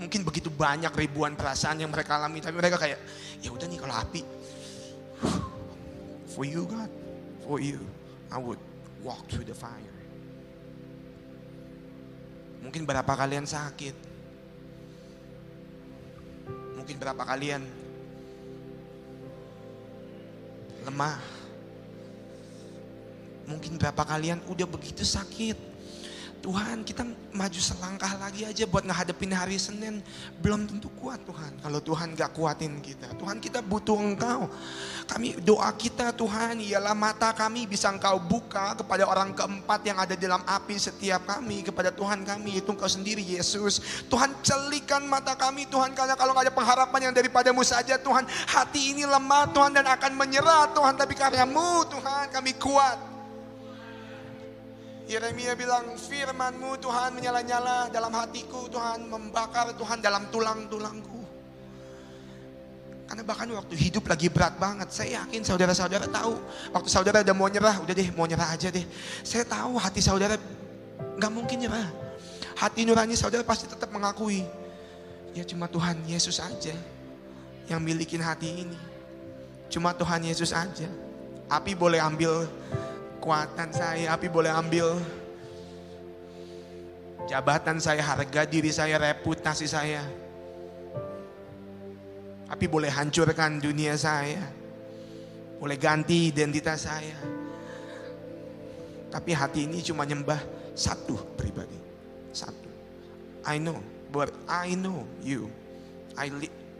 mungkin begitu banyak ribuan perasaan yang mereka alami, tapi mereka kayak ya udah nih kalau api. For you God, for you, I would walk through the fire. Mungkin berapa kalian sakit? Mungkin berapa kalian lemah? Mungkin berapa kalian udah begitu sakit? Tuhan kita maju selangkah lagi aja buat ngehadapin hari Senin. Belum tentu kuat Tuhan. Kalau Tuhan gak kuatin kita. Tuhan kita butuh engkau. Kami doa kita Tuhan ialah mata kami bisa engkau buka kepada orang keempat yang ada dalam api setiap kami. Kepada Tuhan kami itu engkau sendiri Yesus. Tuhan celikan mata kami Tuhan. Karena kalau gak ada pengharapan yang daripadamu saja Tuhan. Hati ini lemah Tuhan dan akan menyerah Tuhan. Tapi karenamu Tuhan kami kuat. Yeremia bilang firmanmu Tuhan menyala-nyala dalam hatiku Tuhan membakar Tuhan dalam tulang-tulangku. Karena bahkan waktu hidup lagi berat banget, saya yakin saudara-saudara tahu. Waktu saudara udah mau nyerah, udah deh mau nyerah aja deh. Saya tahu hati saudara nggak mungkin nyerah. Hati nurani saudara pasti tetap mengakui. Ya cuma Tuhan Yesus aja yang milikin hati ini. Cuma Tuhan Yesus aja. Api boleh ambil kekuatan saya, api boleh ambil jabatan saya, harga diri saya, reputasi saya. Api boleh hancurkan dunia saya. Boleh ganti identitas saya. Tapi hati ini cuma nyembah satu pribadi. Satu. I know, but I know you. I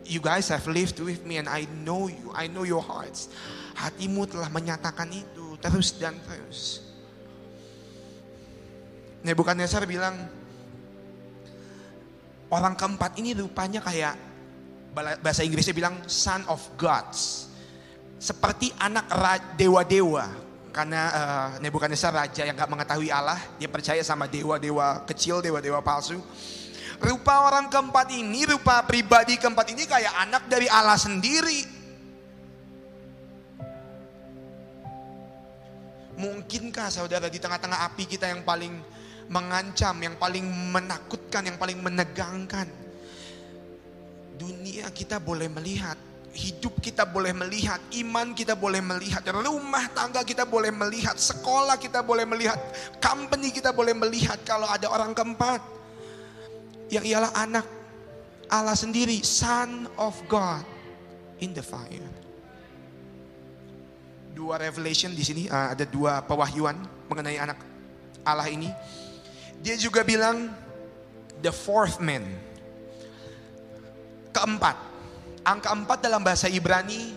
you guys have lived with me and I know you. I know your hearts. Hatimu telah menyatakan itu terus dan terus. Nebukadnezar bilang, orang keempat ini rupanya kayak bahasa Inggrisnya bilang son of gods. Seperti anak dewa-dewa. Karena uh, Nebukadnezar raja yang gak mengetahui Allah, dia percaya sama dewa-dewa kecil, dewa-dewa palsu. Rupa orang keempat ini, rupa pribadi keempat ini kayak anak dari Allah sendiri. Mungkinkah saudara di tengah-tengah api kita yang paling mengancam, yang paling menakutkan, yang paling menegangkan. Dunia kita boleh melihat, hidup kita boleh melihat, iman kita boleh melihat, rumah tangga kita boleh melihat, sekolah kita boleh melihat, company kita boleh melihat kalau ada orang keempat. Yang ialah anak Allah sendiri, son of God in the fire dua revelation di sini uh, ada dua pewahyuan mengenai anak Allah ini. Dia juga bilang the fourth man. Keempat. Angka empat dalam bahasa Ibrani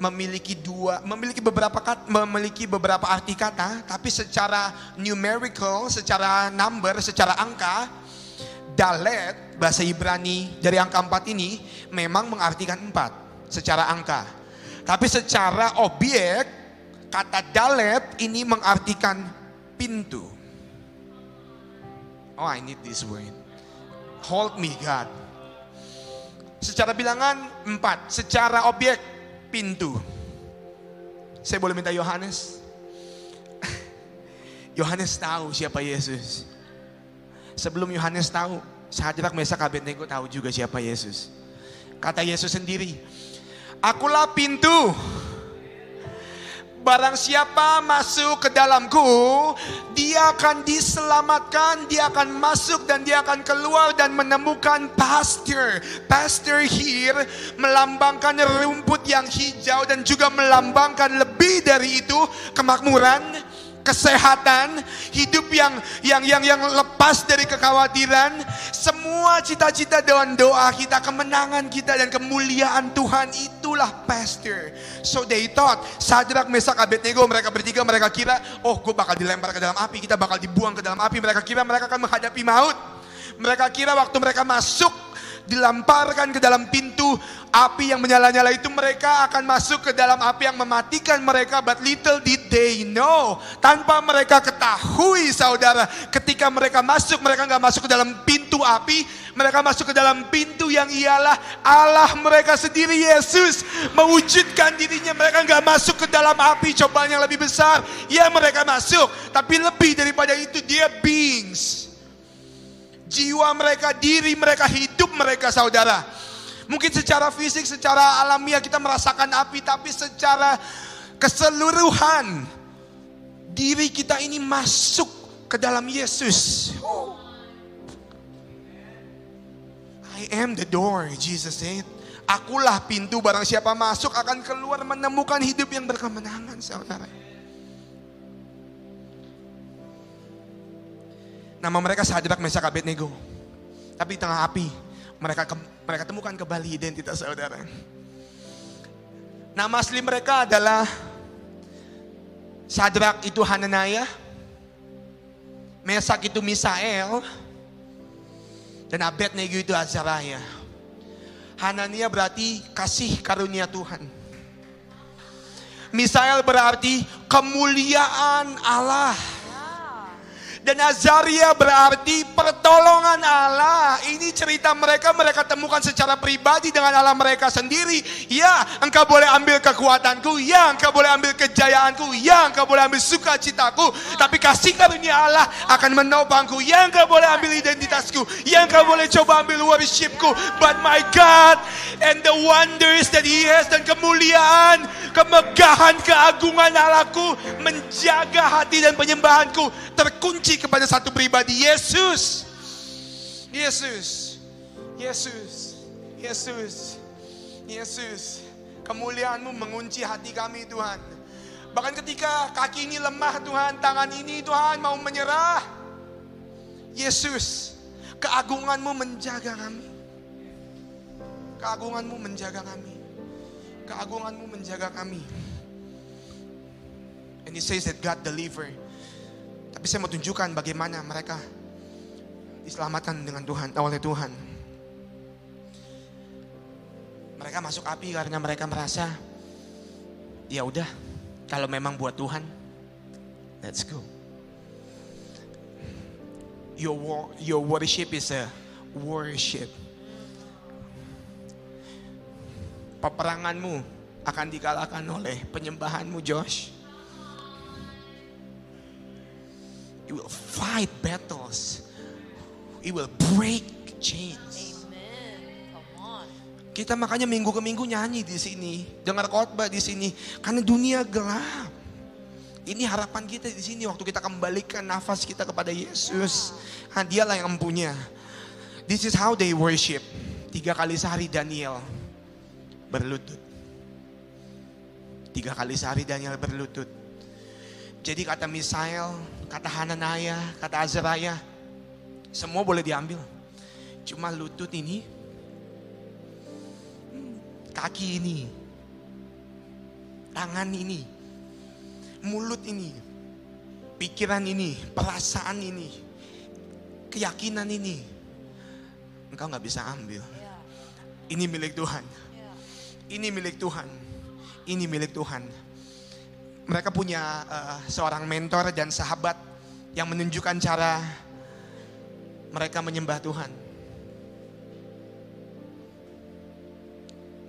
memiliki dua memiliki beberapa kat, memiliki beberapa arti kata tapi secara numerical secara number secara angka dalet bahasa Ibrani dari angka empat ini memang mengartikan empat secara angka tapi secara objek, kata dalet ini mengartikan pintu. Oh, I need this word. Hold me, God. Secara bilangan empat, secara objek pintu. Saya boleh minta Yohanes? Yohanes tahu siapa Yesus. Sebelum Yohanes tahu, Sadrak Mesak Abednego tahu juga siapa Yesus. Kata Yesus sendiri, Akulah pintu. Barang siapa masuk ke dalamku, dia akan diselamatkan, dia akan masuk dan dia akan keluar dan menemukan pasture. Pasture here melambangkan rumput yang hijau dan juga melambangkan lebih dari itu kemakmuran kesehatan, hidup yang yang yang yang lepas dari kekhawatiran, semua cita-cita dan doa kita, kemenangan kita dan kemuliaan Tuhan itulah pastor. So they thought, Sadrak, Mesak, Abednego, mereka bertiga mereka kira, oh gue bakal dilempar ke dalam api, kita bakal dibuang ke dalam api, mereka kira mereka akan menghadapi maut. Mereka kira waktu mereka masuk dilamparkan ke dalam pintu api yang menyala-nyala itu mereka akan masuk ke dalam api yang mematikan mereka. But little did they know tanpa mereka ketahui saudara ketika mereka masuk mereka nggak masuk ke dalam pintu api mereka masuk ke dalam pintu yang ialah Allah mereka sendiri Yesus mewujudkan dirinya. Mereka nggak masuk ke dalam api cobaan yang lebih besar. Ya mereka masuk tapi lebih daripada itu dia beings jiwa mereka, diri mereka, hidup mereka saudara. Mungkin secara fisik, secara alamiah kita merasakan api, tapi secara keseluruhan diri kita ini masuk ke dalam Yesus. I am the door, Jesus said. Akulah pintu barang siapa masuk akan keluar menemukan hidup yang berkemenangan saudara. Nama mereka Sadrak, Mesak, Abednego. Tapi di tengah api, mereka mereka temukan kembali identitas saudara. Nama asli mereka adalah Sadrak itu Hananaya, Mesak itu Misael, dan Abednego itu Azariah. Hanania berarti kasih karunia Tuhan. Misael berarti kemuliaan Allah. Dan Azaria berarti pertolongan Allah. Ini cerita mereka, mereka temukan secara pribadi dengan Allah mereka sendiri. Ya, engkau boleh ambil kekuatanku. Ya, engkau boleh ambil kejayaanku. Ya, engkau boleh ambil sukacitaku. Tapi kasih karunia Allah akan menopangku. Ya, engkau boleh ambil identitasku. Ya, engkau boleh coba ambil worshipku. But my God and the wonders that He has dan kemuliaan, kemegahan, keagungan Allahku menjaga hati dan penyembahanku terkunci kepada satu pribadi Yesus. Yesus. Yesus. Yesus. Yesus. Kemuliaanmu mengunci hati kami Tuhan. Bahkan ketika kaki ini lemah Tuhan, tangan ini Tuhan mau menyerah. Yesus, keagunganmu menjaga kami. Keagunganmu menjaga kami. Keagunganmu menjaga kami. And he says that God deliver. Tapi saya mau tunjukkan bagaimana mereka diselamatkan dengan Tuhan, oleh Tuhan. Mereka masuk api karena mereka merasa, ya udah, kalau memang buat Tuhan, let's go. Your your worship is a worship. Peperanganmu akan dikalahkan oleh penyembahanmu, Josh. It will fight battles. It will break chains. Amen. Come on. Kita makanya minggu ke minggu nyanyi di sini, dengar khotbah di sini, karena dunia gelap. Ini harapan kita di sini waktu kita kembalikan nafas kita kepada Yesus. Nah, dialah yang empunya. This is how they worship. Tiga kali sehari Daniel berlutut. Tiga kali sehari Daniel berlutut. Jadi kata Misael, kata Hananaya, kata Azariah, semua boleh diambil. Cuma lutut ini, kaki ini, tangan ini, mulut ini, pikiran ini, perasaan ini, keyakinan ini, engkau nggak bisa ambil. Yeah. Ini milik Tuhan. Ini milik Tuhan. Ini milik Tuhan. Mereka punya uh, seorang mentor dan sahabat yang menunjukkan cara mereka menyembah Tuhan.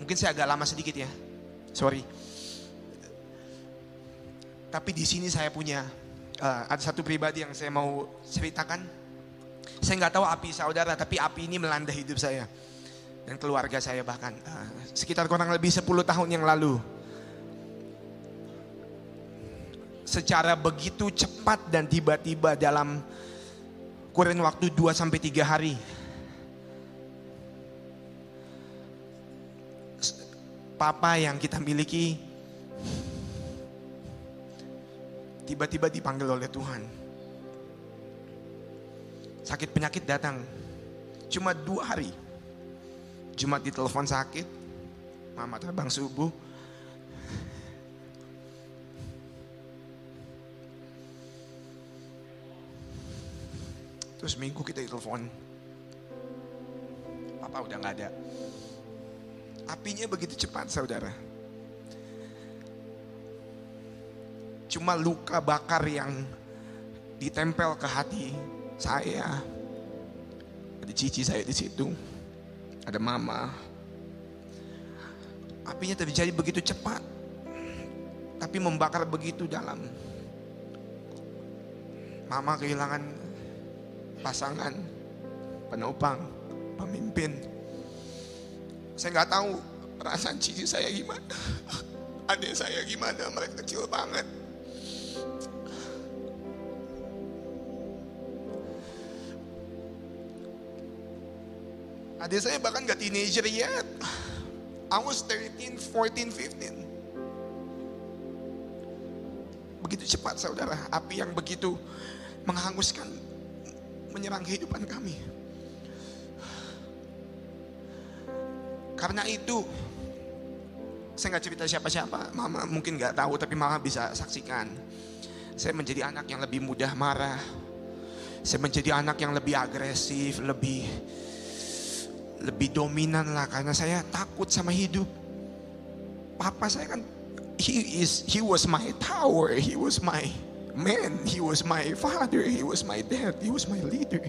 Mungkin saya agak lama sedikit ya. Sorry. Tapi di sini saya punya uh, ada satu pribadi yang saya mau ceritakan. Saya nggak tahu api saudara, tapi api ini melanda hidup saya dan keluarga saya bahkan uh, sekitar kurang lebih 10 tahun yang lalu. Secara begitu cepat dan tiba-tiba dalam kurun waktu 2 sampai 3 hari. Papa yang kita miliki tiba-tiba dipanggil oleh Tuhan. Sakit penyakit datang. Cuma dua hari. Jumat ditelepon sakit, mama terbang subuh. Terus minggu kita ditelepon. papa udah nggak ada. Apinya begitu cepat saudara. Cuma luka bakar yang ditempel ke hati saya. Ada cici saya di situ. Ada mama. Apinya terjadi begitu cepat. Tapi membakar begitu dalam. Mama kehilangan pasangan, penopang, pemimpin. Saya nggak tahu perasaan cici saya gimana. Adik saya gimana, mereka kecil banget. Adik saya bahkan gak teenager yet. I was 13, 14, 15. Begitu cepat saudara, api yang begitu menghanguskan, menyerang kehidupan kami. Karena itu, saya nggak cerita siapa-siapa, mama mungkin nggak tahu, tapi mama bisa saksikan. Saya menjadi anak yang lebih mudah marah. Saya menjadi anak yang lebih agresif, lebih lebih dominan lah karena saya takut sama hidup. Papa saya kan he is he was my tower, he was my man, he was my father, he was my dad, he was my leader.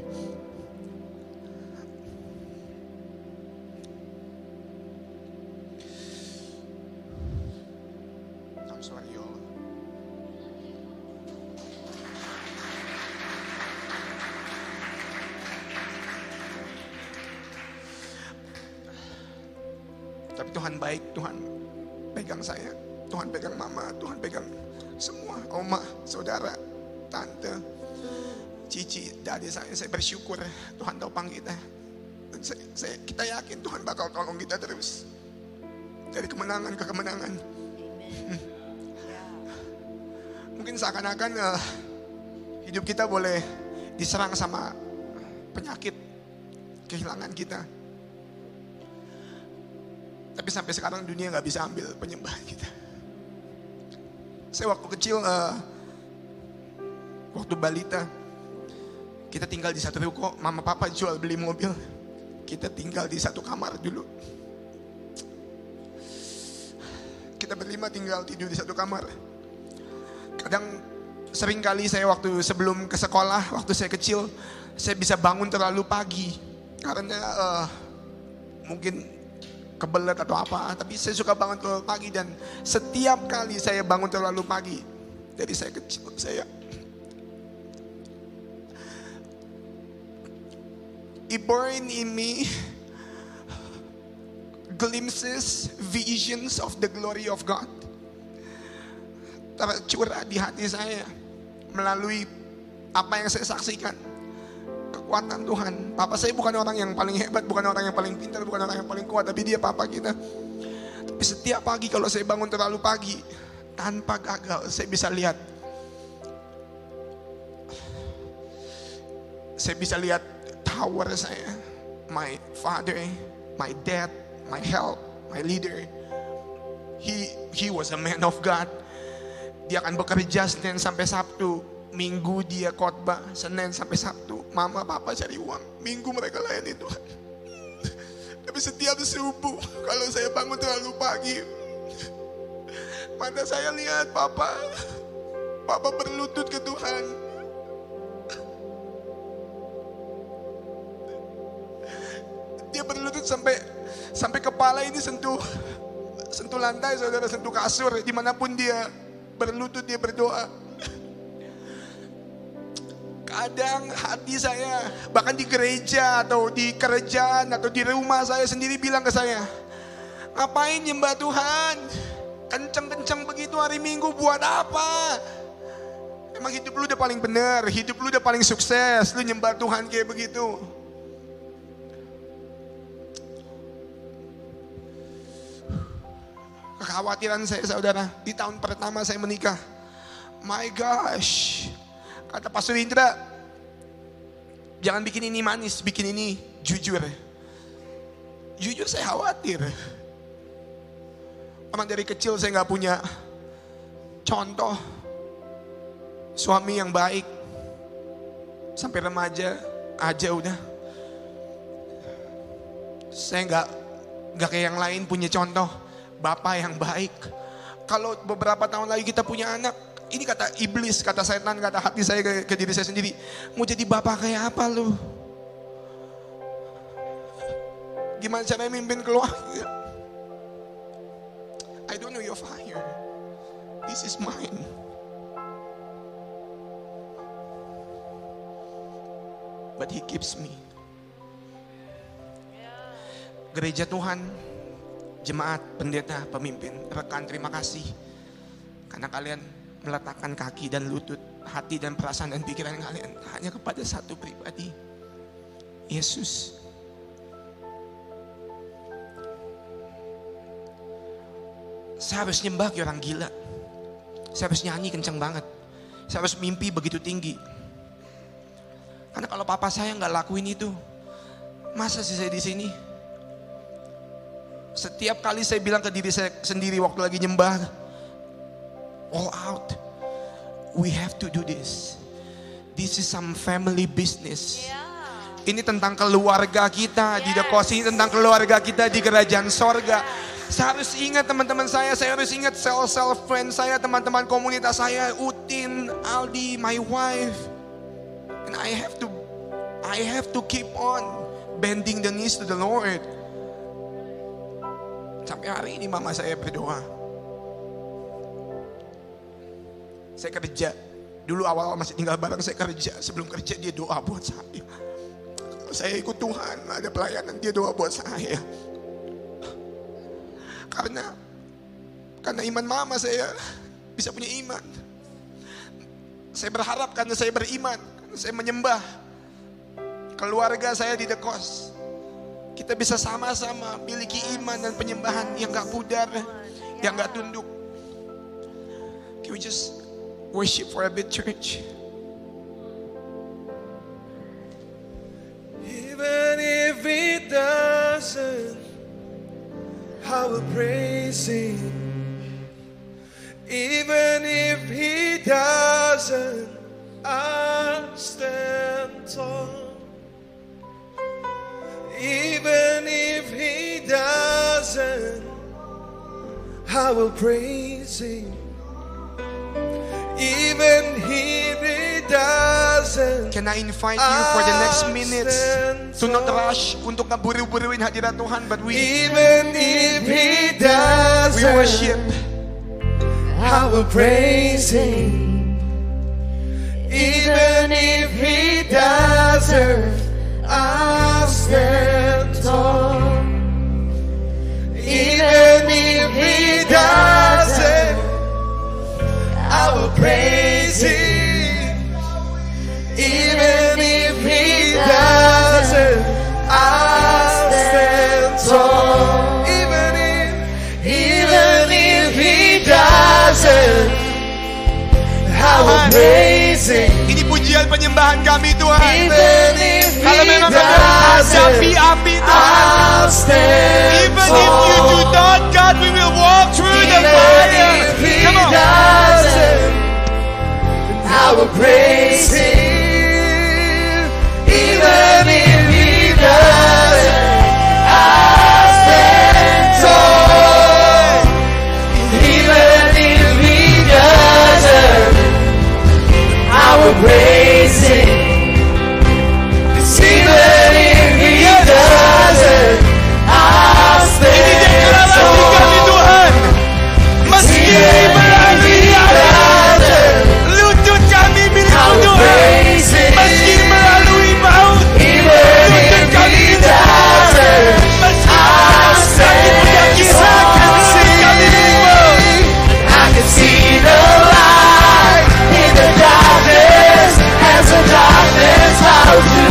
Tolong kita terus. Dari kemenangan ke kemenangan. Mungkin seakan-akan eh, hidup kita boleh diserang sama penyakit kehilangan kita. Tapi sampai sekarang dunia nggak bisa ambil penyembahan kita. Saya waktu kecil, eh, waktu balita, kita tinggal di satu ruko, mama papa jual beli mobil. Kita tinggal di satu kamar dulu. Kita berlima tinggal tidur di satu kamar. Kadang sering kali saya waktu sebelum ke sekolah, waktu saya kecil, saya bisa bangun terlalu pagi. Karena eh, mungkin kebelet atau apa, tapi saya suka bangun terlalu pagi dan setiap kali saya bangun terlalu pagi, dari saya kecil saya it burn in me glimpses, visions of the glory of God. Tercurah di hati saya melalui apa yang saya saksikan. Kekuatan Tuhan. Papa saya bukan orang yang paling hebat, bukan orang yang paling pintar, bukan orang yang paling kuat, tapi dia papa kita. Tapi setiap pagi kalau saya bangun terlalu pagi, tanpa gagal saya bisa lihat. Saya bisa lihat tower saya, my father, my dad, my help, my leader. He he was a man of God. Dia akan bekerja Senin sampai Sabtu. Minggu dia khotbah, Senin sampai Sabtu. Mama, papa cari uang. Minggu mereka layani Tuhan. Tapi setiap subuh, kalau saya bangun terlalu pagi, mata saya lihat papa. Papa berlutut ke Tuhan. Dia berlutut sampai sampai kepala ini sentuh sentuh lantai, saudara sentuh kasur, di mana pun dia berlutut dia berdoa. Kadang hati saya, bahkan di gereja atau di kerjaan atau di rumah saya sendiri bilang ke saya, ngapain nyembah Tuhan? Kenceng-kenceng begitu hari Minggu buat apa? Emang hidup lu udah paling benar, hidup lu udah paling sukses, lu nyembah Tuhan kayak begitu. Kekhawatiran saya saudara, di tahun pertama saya menikah. My gosh, kata Pastor Indra, jangan bikin ini manis, bikin ini jujur. Jujur saya khawatir. Emang dari kecil saya nggak punya contoh suami yang baik. Sampai remaja aja udah. Saya nggak nggak kayak yang lain punya contoh bapak yang baik. Kalau beberapa tahun lagi kita punya anak, ini kata iblis, kata setan, kata hati saya ke, ke diri saya sendiri. Mau jadi bapak kayak apa lu? Gimana cara mimpin keluarga? I don't know your fire. This is mine. But he keeps me. Gereja Tuhan, jemaat, pendeta, pemimpin, rekan terima kasih. Karena kalian meletakkan kaki dan lutut, hati dan perasaan dan pikiran kalian hanya kepada satu pribadi. Yesus. Saya harus nyembah kayak orang gila. Saya harus nyanyi kencang banget. Saya harus mimpi begitu tinggi. Karena kalau papa saya nggak lakuin itu, masa sih saya di sini? Setiap kali saya bilang ke diri saya sendiri waktu lagi nyembah, all out, we have to do this. This is some family business. Ini tentang keluarga kita di The Coast, ini tentang keluarga kita di kerajaan sorga. Saya harus ingat teman-teman saya, saya harus ingat sel-sel friend saya, teman-teman komunitas saya, Utin, Aldi, my wife. And I have to, I have to keep on bending the knees to the Lord. Sampai hari ini mama saya berdoa. Saya kerja. Dulu awal-awal masih tinggal bareng saya kerja. Sebelum kerja dia doa buat saya. Saya ikut Tuhan, ada pelayanan dia doa buat saya. Karena karena iman mama saya bisa punya iman. Saya berharap karena saya beriman, karena saya menyembah. Keluarga saya di The. Kita bisa sama-sama miliki iman dan penyembahan yang gak pudar, yang gak tunduk. Can we just worship for a bit, church? Even if it doesn't, I will praise Him. Even if He doesn't, I'll stand tall. Even if He doesn't, I will praise Him. Even if He doesn't. Can I invite you for the next minutes to not rush untuk ngeburu-buruin hadirat Tuhan, but we Even if he doesn't, we worship. I will praise him. Even if he doesn't, Stand tall. Even if he doesn't, I will praise him. Even if he doesn't, I'll stand tall. Even if, even if he doesn't, I will praise him. Ini pujian penyembahan kami Tuhan. Even if Kalau he memang kami menghadapi doesn't, api Tuhan. I'll stand Even if you do tall. not, God, we will walk through the Even fire. if he Come on. doesn't, I will praise him. Even if he doesn't, out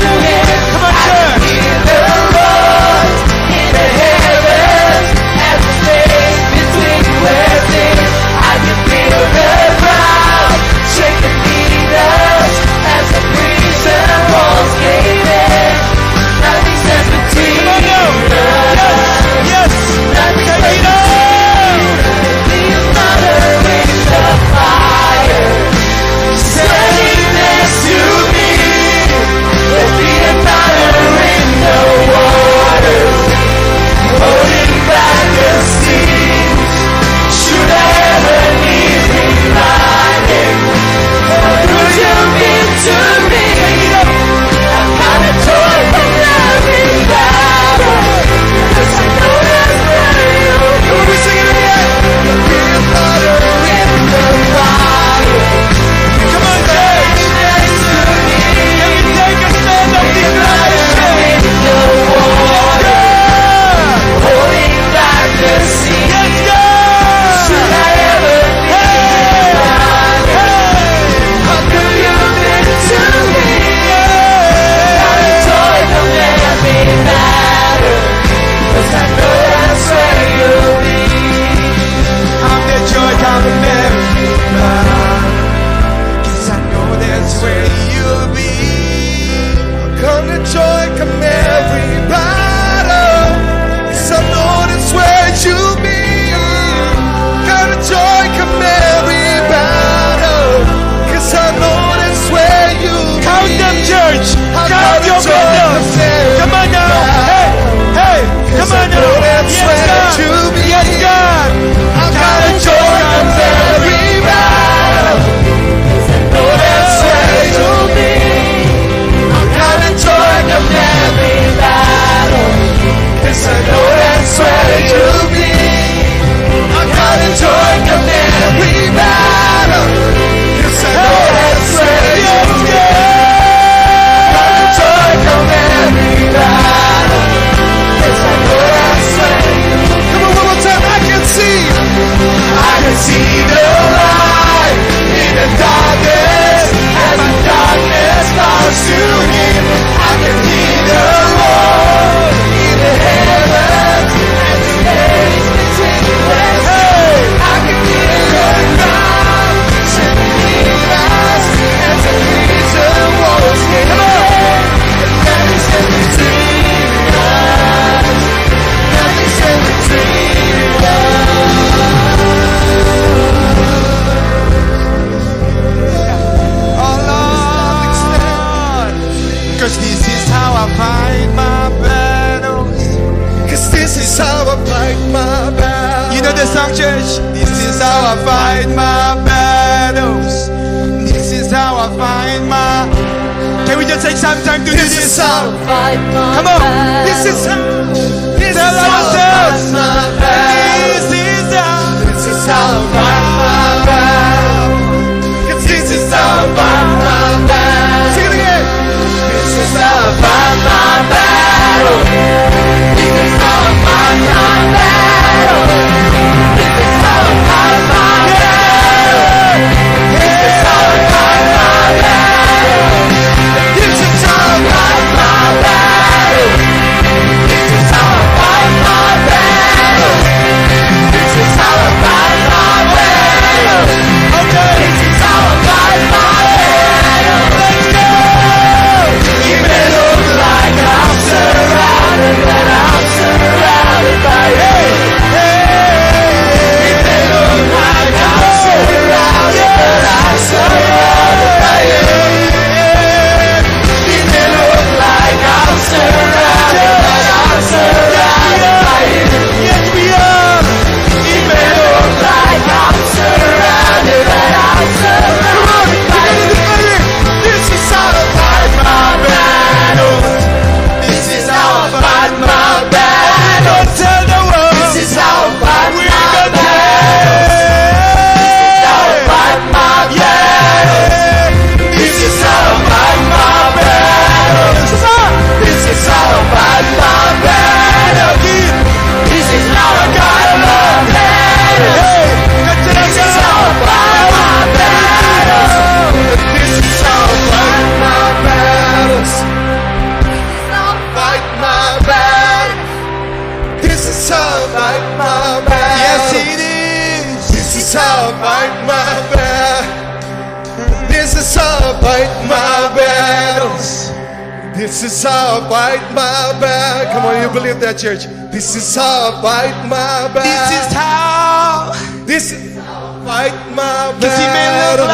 that, church? This is how I fight my battle. This is how. This is how I fight my Cause he may battle.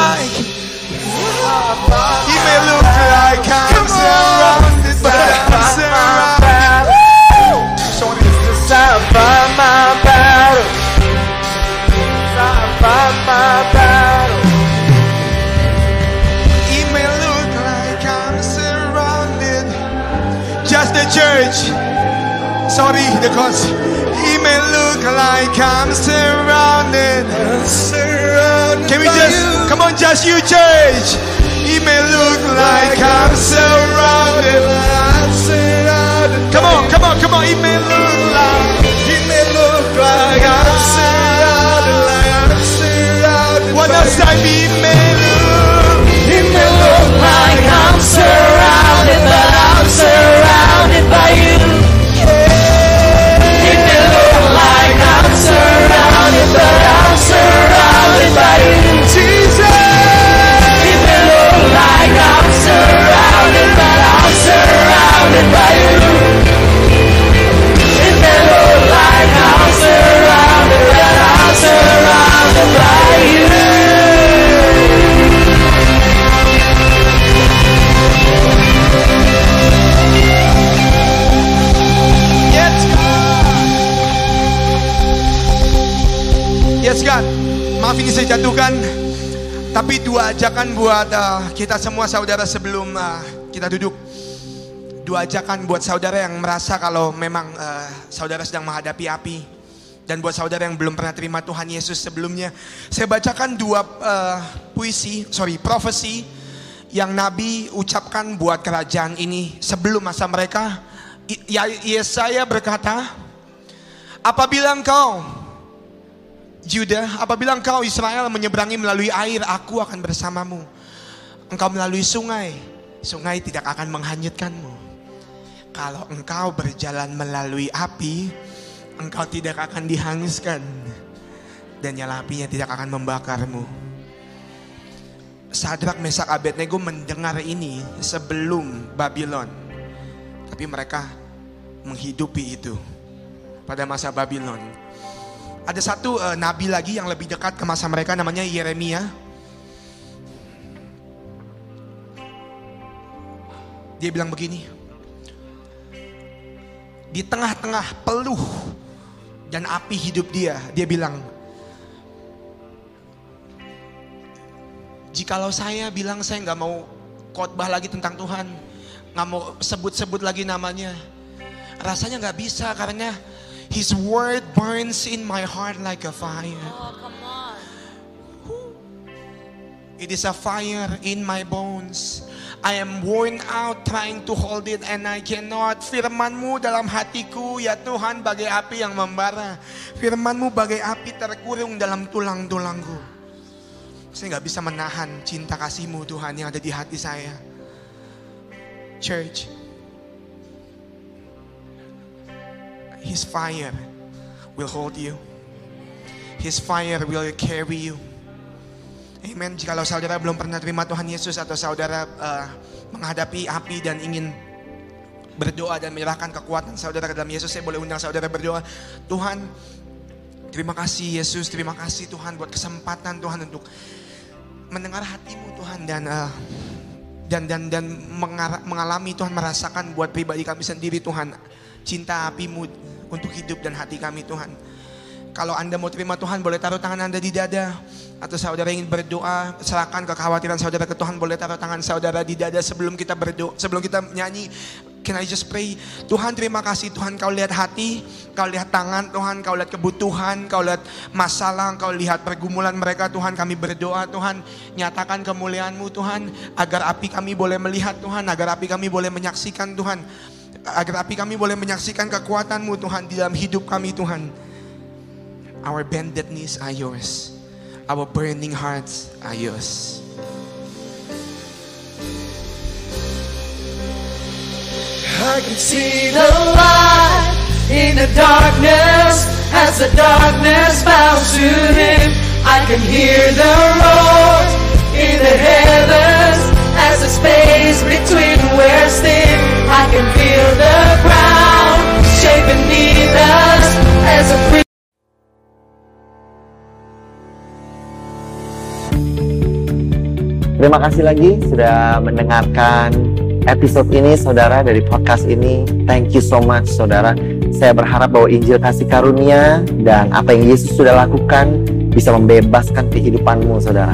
Sorry, cause. He may look like I'm surrounded. Surrounded Can we just you. come on, just you, church? He may look like I'm surrounded. I'm surrounded. Come on, come on, come on. He may look like. It may look like I'm surrounded, like I'm surrounded. One by last time, Maaf ini saya jatuhkan. Tapi dua ajakan buat uh, kita semua saudara sebelum uh, kita duduk. Dua ajakan buat saudara yang merasa kalau memang uh, saudara sedang menghadapi api. Dan buat saudara yang belum pernah terima Tuhan Yesus sebelumnya. Saya bacakan dua uh, puisi, sorry, profesi yang Nabi ucapkan buat kerajaan ini sebelum masa mereka. Ya, Yesaya berkata, apabila engkau Judah, apabila engkau Israel menyeberangi melalui air, aku akan bersamamu. Engkau melalui sungai, sungai tidak akan menghanyutkanmu. Kalau engkau berjalan melalui api, engkau tidak akan dihanguskan. Dan nyala apinya tidak akan membakarmu. Sadrak, Mesak, Abednego mendengar ini sebelum Babylon. Tapi mereka menghidupi itu pada masa Babylon. Ada satu uh, nabi lagi yang lebih dekat ke masa mereka namanya Yeremia. Dia bilang begini. Di tengah-tengah peluh dan api hidup dia, dia bilang, Jikalau saya bilang saya nggak mau khotbah lagi tentang Tuhan, nggak mau sebut-sebut lagi namanya, rasanya nggak bisa karena His word burns in my heart like a fire. Oh, come on. It is a fire in my bones. I am worn out trying to hold it and I cannot. Firmanmu dalam hatiku ya Tuhan bagai api yang membara. Firmanmu bagai api terkurung dalam tulang-tulangku. Saya nggak bisa menahan cinta kasihmu Tuhan yang ada di hati saya. Church, His fire will hold you. His fire will carry you. Amen. Jikalau saudara belum pernah terima Tuhan Yesus atau saudara uh, menghadapi api dan ingin berdoa dan menyerahkan kekuatan saudara ke dalam Yesus, saya boleh undang saudara berdoa. Tuhan, terima kasih Yesus, terima kasih Tuhan buat kesempatan Tuhan untuk mendengar hatimu Tuhan dan uh, dan dan dan mengalami Tuhan merasakan buat pribadi kami sendiri Tuhan cinta apimu untuk hidup dan hati kami Tuhan. Kalau Anda mau terima Tuhan, boleh taruh tangan Anda di dada. Atau saudara ingin berdoa, serahkan kekhawatiran saudara ke Tuhan, boleh taruh tangan saudara di dada sebelum kita berdoa, sebelum kita nyanyi. Can I just pray? Tuhan terima kasih Tuhan kau lihat hati, kau lihat tangan Tuhan, kau lihat kebutuhan, kau lihat masalah, kau lihat pergumulan mereka Tuhan. Kami berdoa Tuhan, nyatakan kemuliaanmu Tuhan, agar api kami boleh melihat Tuhan, agar api kami boleh menyaksikan Tuhan. Agar api kami boleh menyaksikan kekuatanmu Tuhan di dalam hidup kami Tuhan. Our bended knees are yours. Our burning hearts are yours. I can see the light in the darkness as the darkness bows to him. I can hear the roar in the heavens as the space between wears thin. I can feel the ground shake beneath us as a free Terima kasih lagi sudah mendengarkan episode ini saudara dari podcast ini. Thank you so much saudara. Saya berharap bahwa Injil kasih karunia dan apa yang Yesus sudah lakukan bisa membebaskan kehidupanmu saudara.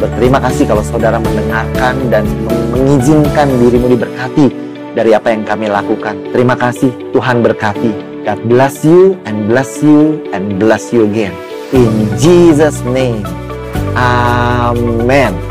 berterima kasih kalau saudara mendengarkan dan meng- mengizinkan dirimu diberkati dari apa yang kami lakukan. Terima kasih Tuhan berkati. God bless you and bless you and bless you again. In Jesus name. Amen.